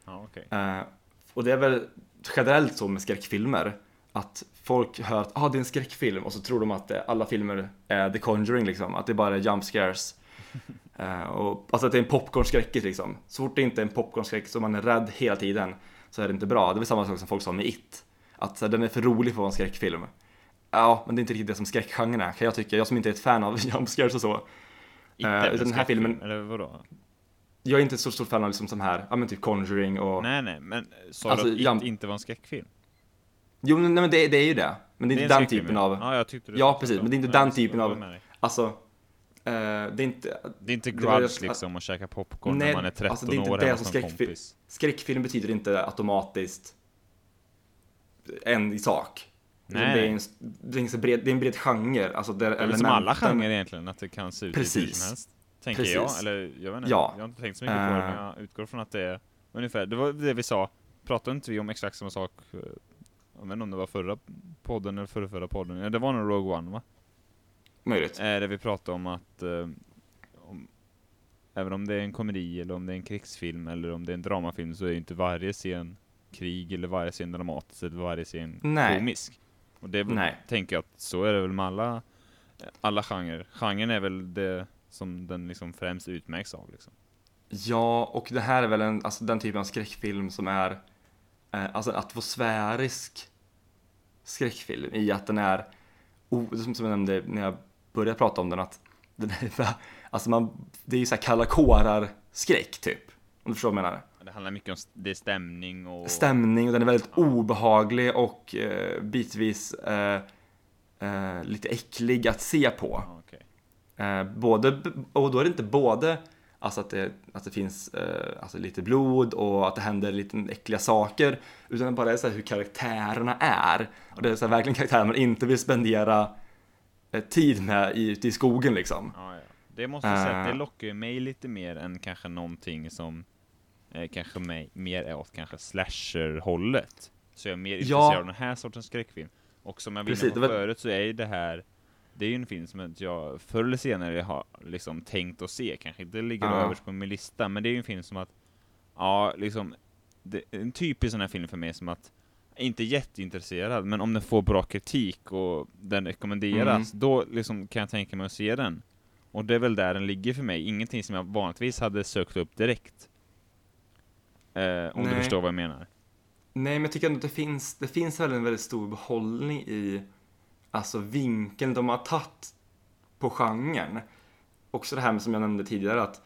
A: ja.
B: Eh, och det är väl generellt så med skräckfilmer. Att folk hör att ah, det är en skräckfilm och så tror de att alla filmer är The Conjuring liksom. Att det bara är jump scares. Eh, och, alltså att det är en popcornskräckis liksom. Så fort det inte är en popcornskräck så man är rädd hela tiden så är det inte bra. Det är samma sak som folk sa med It. Att så här, den är för rolig för att vara en skräckfilm. Ja, men det är inte riktigt det som skräckgenren är kan jag tycka. Jag som inte är ett fan av jump scares och så.
A: Inte
B: eh, den här filmen-
A: Eller vadå?
B: Jag är inte så stor fan av liksom som här, ja men typ Conjuring och
A: Nej, nej, men sa
B: Alltså,
A: du att It inte var en skräckfilm?
B: Jo, nej, men det, det är ju det. Men det är
A: en
B: inte den typen av,
A: Ja, jag tyckte det
B: Ja,
A: var
B: precis, men det är inte den typen av- alltså, eh, det är inte,
A: Det är inte
B: det var
A: grudge
B: just-
A: liksom att käka popcorn
B: Nej,
A: när man är 13
B: alltså, det är inte
A: år
B: det som skräckfilm-
A: kompis.
B: skräckfilm betyder inte automatiskt en i sak. Utan
A: Nej,
B: det, är en, det, är en bred, det är en bred genre, alltså där
A: Det är som alla genrer egentligen, att det kan se ut lite hur
B: Precis.
A: som helst. Tänker
B: Precis.
A: jag, eller jag vet inte,
B: Ja.
A: jag har inte tänkt så mycket på det,
B: Eh.
A: men jag utgår från att det är ungefär, det var det vi sa, pratade inte vi om exakt samma sak, eh, jag vet inte om det var förra podden eller förra, förra podden, ja, det var nog Rogue One va?
B: Möjligt.
A: Eh, där vi pratade om att eh, om, även om det är en komedi eller om det är en krigsfilm eller om det är en dramafilm så är ju inte varje scen krig eller varje scen dramatisk eller varje scen
B: Nej.
A: komisk. Och det
B: Nej.
A: tänker jag att så är det väl med alla, alla genrer. Genren är väl det som den liksom främst utmärks av liksom.
B: Ja, och det här är väl en, alltså den typen av skräckfilm som är eh, alltså en atmosfärisk skräckfilm i att den är, oh, som jag nämnde när jag började prata om den, att den är, alltså man, det är ju såhär kalla kårar skräck typ. Om du förstår vad jag menar.
A: Det handlar mycket om det är stämning och...
B: Stämning och den är väldigt obehaglig och eh, bitvis eh, eh, lite äcklig att se på.
A: Ja, okej.
B: Eh, både, och då är det inte både alltså att, det, att det finns eh, alltså lite blod och att det händer lite äckliga saker utan det bara är så hur karaktärerna är. Och det är så verkligen karaktärer man inte vill spendera eh, tid med i, ute i skogen liksom.
A: Ja, ja. Det måste jag säga det
B: Eh.
A: lockar ju mig lite mer än kanske någonting som eh, kanske mig, mer är åt kanske slasher-hållet. Så jag är mer
B: Ja.
A: intresserad av den här sortens skräckfilm. Och som jag var inne på förut så är ju det här det är ju en film som jag förr eller senare har liksom tänkt att se, kanske inte ligger
B: Ja.
A: överst på min lista, men det är ju en film som att, ja, liksom, det är en typisk sån här film för mig som att, inte jätteintresserad, men om den får bra kritik och den rekommenderas,
B: Mm.
A: då liksom kan jag tänka mig att se den. Och det är väl där den ligger för mig, ingenting som jag vanligtvis hade sökt upp direkt. Eh, om du
B: Nej.
A: förstår vad jag menar.
B: Nej, men jag tycker ändå att det finns, det finns väl en väldigt stor behållning i alltså vinkeln de har tagit på genren. Också det här med som jag nämnde tidigare att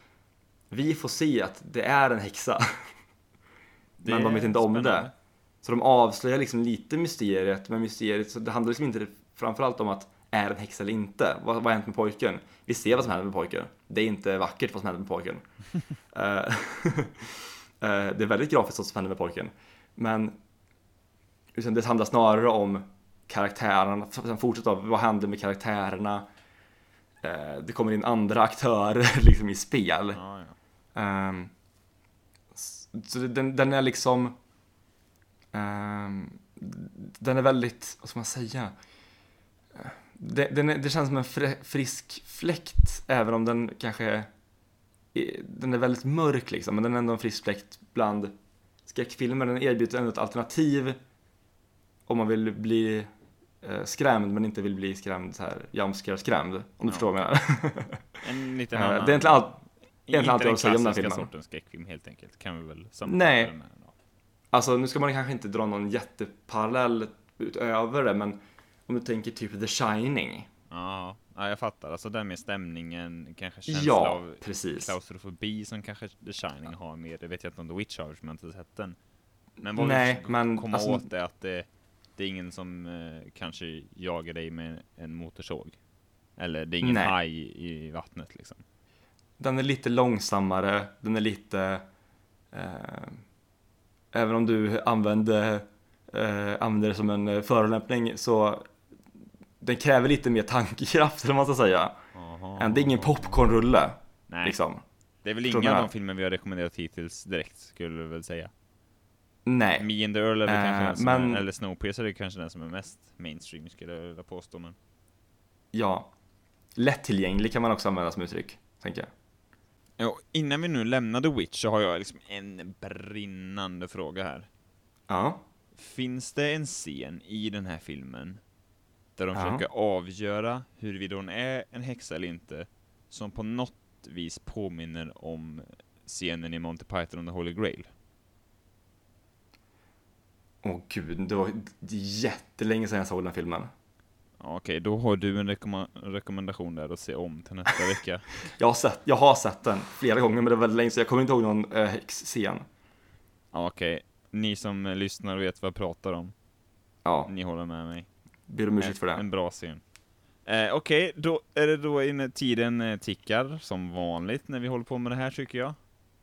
B: vi får se att det är en häxa.
A: Det
B: men de vet inte om
A: spännande.
B: det. Så de avslöjar liksom lite mysteriet, men mysteriet, så det handlar liksom inte framförallt om att är det en häxa eller inte? Vad, vad har hänt med pojken? Vi ser vad som händer med pojken. Det är inte vackert vad som händer med pojken. Eh, eh, det är väldigt grafiskt vad som händer med pojken. Men det handlar snarare om karaktärerna, sen fortsätter av vad händer med karaktärerna? Eh, det kommer in andra aktörer liksom i spel.
A: Ja, ja.
B: S- så den, den är liksom ehm, Den är väldigt, vad ska man säga? Eh, Det, den är, det känns som en frisk fläkt även om den kanske är, Den är väldigt mörk liksom men den är ändå en frisk fläkt bland skräckfilmer. Den erbjuder ändå ett alternativ om man vill bli skrämd men inte vill bli skrämd så här jumpscare skrämd. Om du
A: Ja.
B: förstår vad jag menar.
A: En liten
B: Eh,
A: annan...
B: det är inte allt- egentligen allt
A: inte
B: jag
A: den
B: vill säga om den filmen.
A: sortens skräckfilm helt enkelt, kan vi väl
B: Nej.
A: sammanfatta det med.
B: Alltså nu ska man kanske inte dra någon jätteparallell utöver det men om du tänker typ The Shining.
A: Ja, ja, jag fattar. Alltså den med stämningen, kanske känsla
B: Ja,
A: av
B: precis.
A: klaustrofobi som kanske The Shining har mer. Det vet jag inte om The Witch har, som jag inte har sett den. Men vad
B: Nej,
A: vi
B: men
A: komma
B: alltså-
A: åt är att det, det är ingen som eh, kanske jagar dig med en motorsåg. Eller det är ingen
B: Nej.
A: haj i, vattnet liksom.
B: Den är lite långsammare, den är lite... Eh, även om du använder, eh, använder det som en eh, förolämpning så den kräver lite mer tankekraft eller man ska säga.
A: Aha.
B: Än Det är ingen popcornrulle
A: Nej,
B: liksom.
A: det är väl inga av de filmer vi har rekommenderat hittills direkt, skulle du väl säga.
B: Nej,
A: Me and the Earl är väl
B: Eh,
A: kanske den som
B: men-
A: är, eller Snowpiercer är kanske den som är mest mainstream, skulle jag vilja påstå. Men...
B: ja. Lättillgänglig kan man också använda som uttryck, tänker jag.
A: Ja, innan vi nu lämnar The Witch så har jag liksom en brinnande fråga här.
B: Ja.
A: Finns det en scen i den här filmen där de
B: Ja.
A: försöker avgöra huruvida hon är en häxa eller inte, som på något vis påminner om scenen i Monty Python and the Holy Grail?
B: Åh gud, det var jättelänge sedan jag såg den filmen.
A: Okej, då har du en rekomma- rekommendation där att se om till nästa vecka.
B: Jag har sett, jag har sett den flera gånger men det var väldigt länge så jag kommer inte ihåg någon äh.
A: Ja, Okej, ni som eh, lyssnar och vet vad jag pratar om,
B: Ja,
A: ni håller med mig.
B: ber om ursäkt för
A: En
B: det.
A: bra scen. Eh, Okej, då är det då inne tiden eh, tickar som vanligt när vi håller på med det här tycker jag.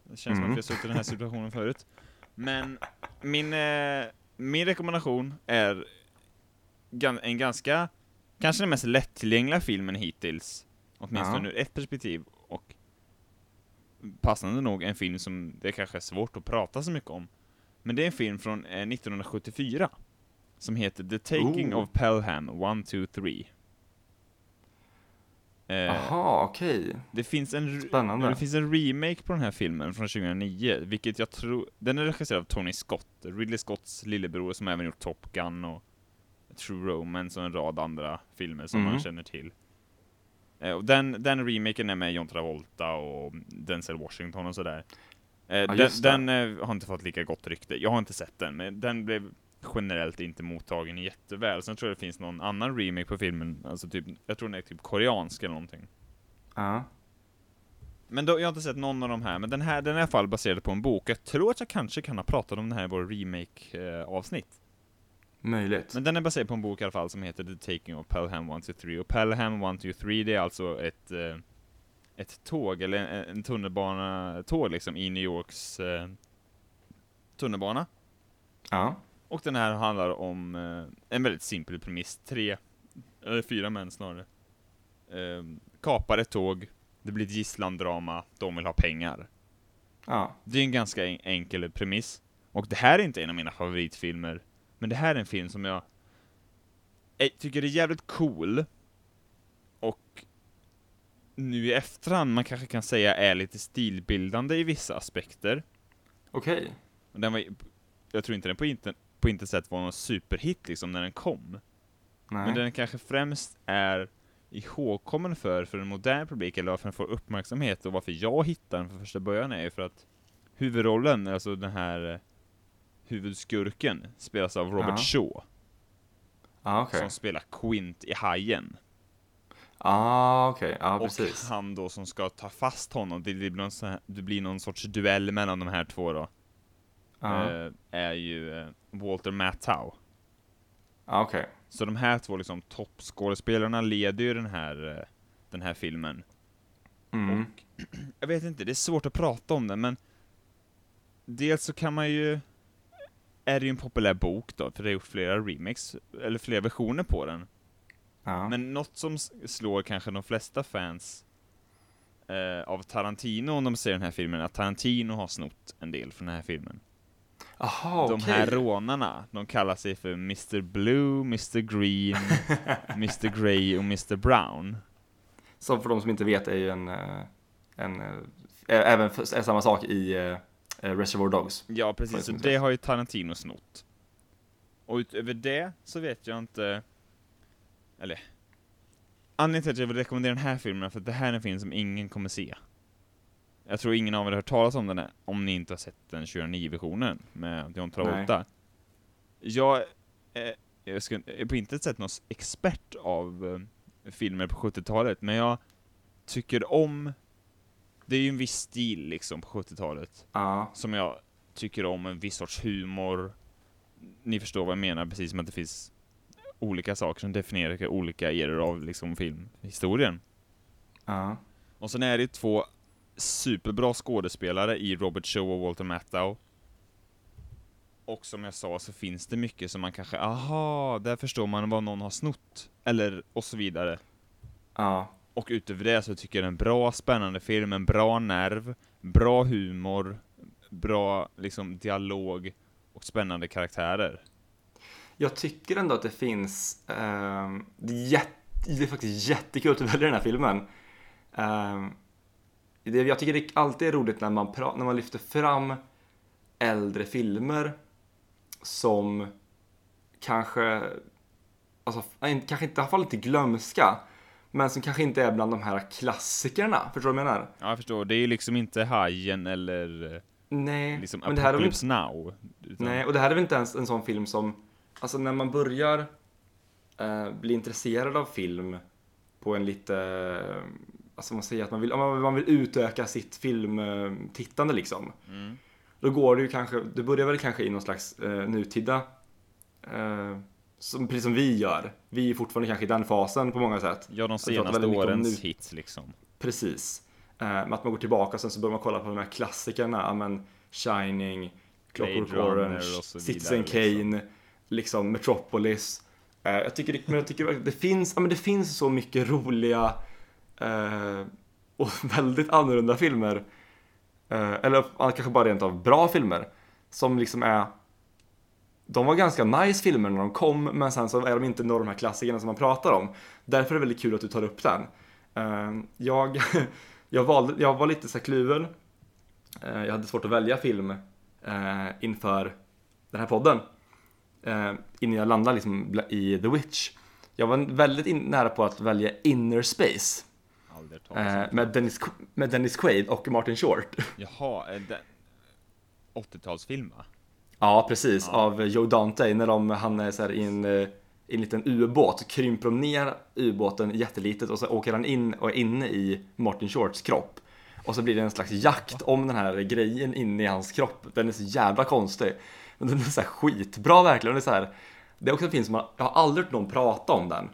A: Det känns som
B: Mm.
A: att vi har suttit i den här situationen förut. Men min, eh, min rekommendation är en ganska, kanske den mest lättillgängliga filmen hittills. Åtminstone
B: Ja.
A: ur ett perspektiv. Och passande nog en film som det kanske är svårt att prata så mycket om. Men det är en film från eh, 1974. Som heter The Taking
B: Oh.
A: of Pelham 1, 2, 3. Eh,
B: Jaha, okej.
A: det finns en
B: Spännande.
A: det finns en remake på den här filmen från 2009, vilket jag tror, den är regisserad av Tony Scott, Ridley Scotts lillebror som även gjort Top Gun och True Romance och en rad andra filmer som
B: Mhm.
A: man känner till. Eh, och den, den remaken är med John Travolta och Denzel Washington och sådär. Eh, den
B: just det.
A: den eh, har inte fått lika gott rykte, jag har inte sett den, men den blev generellt inte mottagen jätteväl. Sen tror jag det finns någon annan remake på filmen, alltså typ, jag tror den är typ koreansk eller någonting.
B: Ja.
A: Men då, jag har inte sett någon av de här, men den här den är i alla fall baserad på en bok. Jag tror att jag kanske kan ha pratat om den här i vår remake-avsnitt.
B: Möjligt.
A: men den är baserad på en bok i alla fall som heter The Taking of Pelham 1, 2, 3. Och Pelham 1, 2, 3 det är alltså ett, eh, ett tåg, eller en, en tunnelbana-tåg liksom i New Yorks eh, tunnelbana.
B: Ja.
A: Och den här handlar om eh, en väldigt simpel premiss. Tre, eller fyra män snarare. Eh, kapar ett tåg, det blir ett gisslandrama, de vill ha pengar.
B: Ja.
A: Det är en ganska en enkel premiss. Och det här är inte en av mina favoritfilmer, men det här är en film som jag eh, tycker är jävligt cool. Och nu i efterhand, man kanske kan säga är lite stilbildande i vissa aspekter.
B: Okej.
A: Och Den var, jag tror inte den på inte, på inte sätt var någon superhit liksom när den kom.
B: Nej.
A: Men den kanske främst är ihågkommen för, för en modern publik, eller varför den får uppmärksamhet och varför jag hittar den för första början är ju för att huvudrollen, alltså den här eh, huvudskurken, spelas av Robert
B: Ja.
A: Shaw,
B: Ja, okej.
A: som spelar Quint i Hajen.
B: Ah, okej. Ja,
A: och
B: precis.
A: han då som ska ta fast honom, det blir någon, här, det blir någon sorts duell mellan de här två då, Eh, är ju eh, Walter Matthau.
B: Okej.
A: Så de här två liksom toppskådespelarna leder ju den här, eh, den här filmen.
B: Mm.
A: Jag vet inte, det är svårt att prata om den, men dels så kan man ju är det ju en populär bok då, för det har gjort flera remakes, eller flera versioner på den.
B: Ja.
A: Men något som slår kanske de flesta fans eh, av Tarantino om de ser den här filmen, att Tarantino har snott en del från den här filmen.
B: Jaha,
A: De
B: okej.
A: här rånarna, de kallar sig för Mr Blue, Mr Green, Mr Grey och Mr Brown.
B: Som för de som inte vet är ju en, eh, en eh, ä- även för, är samma sak i eh, eh, Reservoir Dogs.
A: Ja, precis. Så det har ju Tarantino snott. Och utöver det så vet jag inte eller, anledningen till att jag vill rekommendera den här filmen är för att det här är en film som ingen kommer se. Jag tror ingen av er har hört talas om den här, om ni inte har sett den 2009-versionen med John Travolta. Jag, eh, jag ska, är på intet sätt någon expert av eh, filmer på 70-talet, men jag tycker om, det är ju en viss stil liksom på 70-talet,
B: Ja,
A: som jag tycker om, en viss sorts humor. Ni förstår vad jag menar, precis som att det finns olika saker som definierar olika eror av liksom filmhistorien.
B: ja,
A: Och sen är det två superbra skådespelare i Robert Shaw och Walter Matthau. Och som jag sa så finns det mycket som man kanske, aha, där förstår man vad någon har snott. Eller, och så vidare.
B: ja.
A: Och utöver det så tycker jag det är en bra, spännande film, en bra nerv, bra humor, bra liksom dialog och spännande karaktärer.
B: Jag tycker ändå att det finns, ehm, det, är jätte, det är faktiskt jättekul att välja den här filmen. Det, jag tycker det alltid är roligt när man, pra, när man lyfter fram äldre filmer som kanske, alltså, kanske inte, i alla fall inte glömska, men som kanske inte är bland de här klassikerna. Förstår du vad jag menar?
A: Ja, jag förstår, det är ju liksom inte Hajen eller
B: Nej,
A: liksom
B: men det här är väl
A: Apocalypse Now. Utan,
B: Nej, och det här är väl inte ens en sån film som, alltså när man börjar eh, bli intresserad av film på en lite, alltså man säger att man vill, om man, vill utöka sitt filmtittande liksom.
A: Mm.
B: Då går det ju kanske, det börjar väl kanske i någon slags eh, nutida, eh, som, precis som vi gör. Vi är fortfarande kanske i den fasen på många sätt.
A: Ja, de senaste årens hits liksom.
B: Precis. Eh, med att man går tillbaka sen så börjar man kolla på de här klassikerna, men Shining, Clockwork Orange, Citizen
A: liksom.
B: Kane, liksom Metropolis. Eh, jag tycker, det- men jag tycker det finns, ja men det finns så mycket roliga eh, och väldigt annorlunda filmer. Eh, eller kanske bara rent av bra filmer. Som liksom är de var ganska nice filmer när de kom, men sen så är de inte några av de här klassikerna som man pratar om. Därför är det väldigt kul att du tar upp den. Eh, Jag, jag, valde, jag var lite så kluven. Eh, Jag hade svårt att välja film eh, inför den här podden. Eh, Innan jag landade liksom i The Witch. Jag var väldigt in, nära på att välja Inner Space eh, med, Dennis, med Dennis Quaid och Martin Short.
A: Jaha, är det 80-talsfilm va?
B: Ja, precis.
A: Ja.
B: Av Joe Dante när de, han är så här i en, eh, i en liten ubåt. Krymper de ner ubåten jättelitet och så åker han in och är inne i Martin Shorts kropp. Och så blir det en slags jakt om den här grejen inne i hans kropp. Den är så jävla konstig. Men den är så här skitbra verkligen. Det är, så här, det är också en film som man, jag har aldrig hört någon prata om den.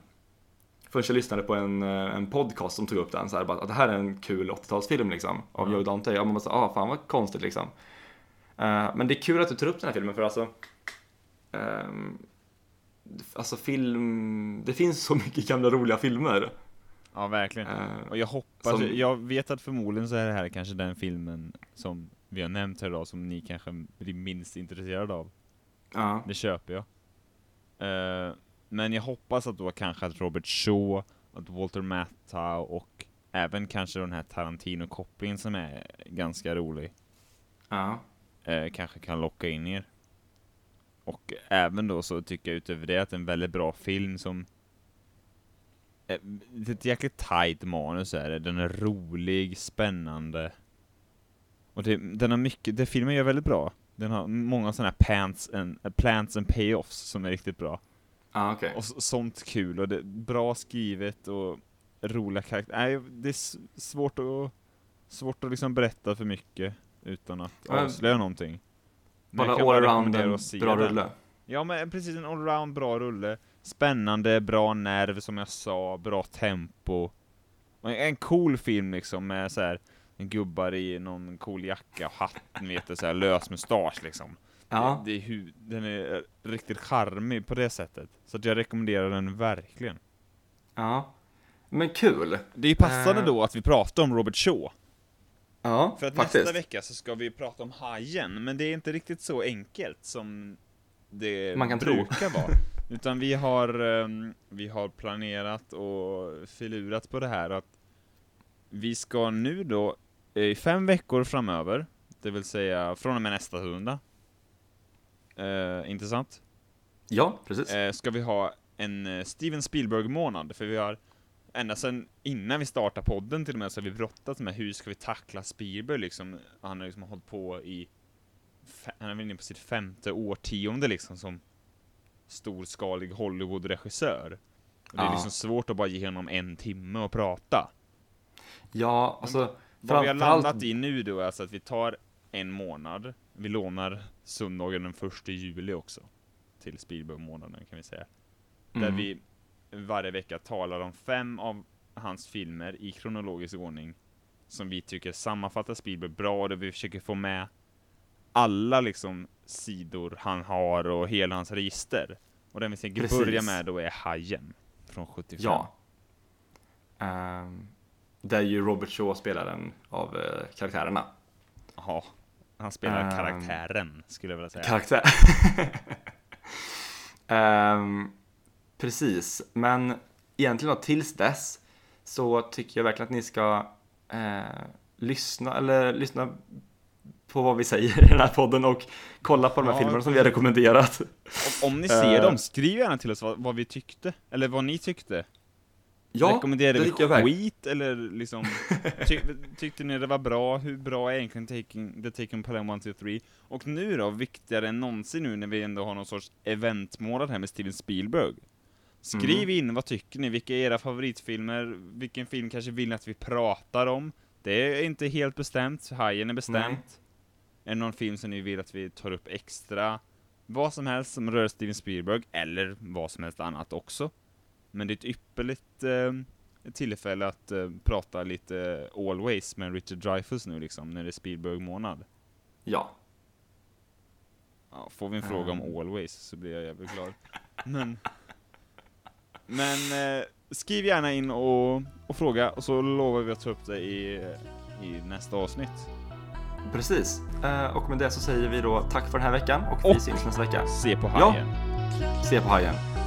B: Förrän jag lyssnade på en, eh, en podcast som tog upp den. Så här, bara, att det här är en kul 80-talsfilm liksom. Av
A: Ja.
B: Joe Dante. Och man bara så, ah fan vad konstigt liksom. Eh, men det är kul att du tar upp den här filmen för alltså ehm, Alltså film, det finns så mycket gamla roliga filmer.
A: Ja, verkligen.
B: Eh,
A: Och jag hoppas,
B: som-
A: jag vet att förmodligen så är det här kanske den filmen som vi har nämnt här idag som ni kanske blir minst intresserade av.
B: ja,
A: Det köper jag. Men jag hoppas att då kanske att Robert Shaw, att Walter Matthau och även kanske den här Tarantino-kopplingen som är ganska rolig,
B: ja,
A: eh, kanske kan locka in er. Och även då så tycker jag utöver det att en väldigt bra film som eh, det är ett jäkligt tight manus är det. Den är rolig, spännande. Och det, den har mycket, det filmen gör väldigt bra. Den har många sådana här pants and, eh, plants and payoffs som är riktigt bra.
B: Ja okej.
A: Och sånt kul och det bra skrivet och roliga karaktärer. Nej, det är svårt att, svårt att liksom berätta för mycket utan att avslöja någonting. Men
B: Bara
A: kan
B: all around
A: rekommendera
B: en bra
A: den.
B: rulle.
A: Ja men precis, en allround bra rulle. Spännande, bra nerv som jag sa, bra tempo. En- cool film liksom med så här en gubbar i någon cool jacka och hatt, ni vet det, så här lös mustasch liksom.
B: Ja,
A: Det, det är den är riktigt charmig på det sättet. Så att jag rekommenderar den verkligen.
B: ja. Men kul.
A: Det är ju passande
B: Eh.
A: då att vi pratar om Robert Shaw.
B: Ja,
A: För att
B: faktiskt.
A: nästa vecka så ska vi prata om Hajen, men det är inte riktigt så enkelt som det
B: Man kan tro.
A: brukar vara. Utan vi har, ehm, vi har planerat och filurat på det här att vi ska nu då i fem veckor framöver, det vill säga från och med nästa söndag, eh, inte sant?
B: Ja, precis.
A: Eh, ska vi ha en eh, Steven Spielberg-månad, för vi har ända sedan innan vi startade podden till och med så har vi brottats med hur ska vi tackla Spielberg liksom. Han har liksom hållit på i, han är väl inne på sitt femte årtionde liksom som storskalig Hollywood-regissör. Och Det är
B: Ja.
A: liksom svårt att bara ge honom en timme och prata.
B: Ja, alltså
A: Vad vi har landat i nu då är alltså att vi tar en månad, vi lånar söndagen den första juli också. Till Spielberg-månaden kan vi säga. Där
B: Mm.
A: vi varje vecka talar om fem av hans filmer i kronologisk ordning. Som vi tycker sammanfattar Spielberg bra, där vi försöker få med alla liksom sidor han har och hela hans register. Och den vi tänker
B: Precis.
A: börja med då är Hajen. Från 75.
B: Ja. Ehm, där ju Robert Shaw spelar en av eh, karaktärerna.
A: Jaha. Han spelar
B: Ehm.
A: karaktären, skulle jag vilja säga.
B: Karaktär. Ehm, precis, men egentligen då tills dess så tycker jag verkligen att ni ska eh, lyssna eller lyssna på vad vi säger i den här podden och kolla på de här
A: Ja,
B: filmerna som vi har rekommenderat.
A: Om, om ni ser
B: Eh.
A: dem, skriv gärna till oss vad, vad vi tyckte, eller vad ni tyckte.
B: Ja,
A: Rekommenderade
B: det
A: vi skit, eller liksom, ty, tyckte ni det var bra? Hur bra är egentligen Taking, The Taken Pelham 1, 2, 3? Och nu då, viktigare än någonsin nu när vi ändå har någon sorts eventmånad här med Steven Spielberg. Skriv
B: Mm.
A: in, vad tycker ni? Vilka är era favoritfilmer? Vilken film kanske vill ni att vi pratar om? Det är inte helt bestämt, Hajen är bestämt. Är det någon film som ni vill att vi tar upp extra? Vad som helst som rör Steven Spielberg, eller vad som helst annat också. Men det är ett ypperligt eh, tillfälle att eh, prata lite Always med Richard Dreyfuss nu liksom, när det är Spielberg-månad.
B: Ja,
A: Ja, får vi en fråga om
B: Mm.
A: Always så blir jag jävligt glad. Men, men eh, skriv gärna in och, och fråga, och så lovar vi att ta upp det i, i nästa avsnitt.
B: precis. Eh, och med det så säger vi då tack för den här veckan och vi
A: Och-
B: syns nästa vecka.
A: Se på
B: Ja.
A: Hajen.
B: Se på hajen.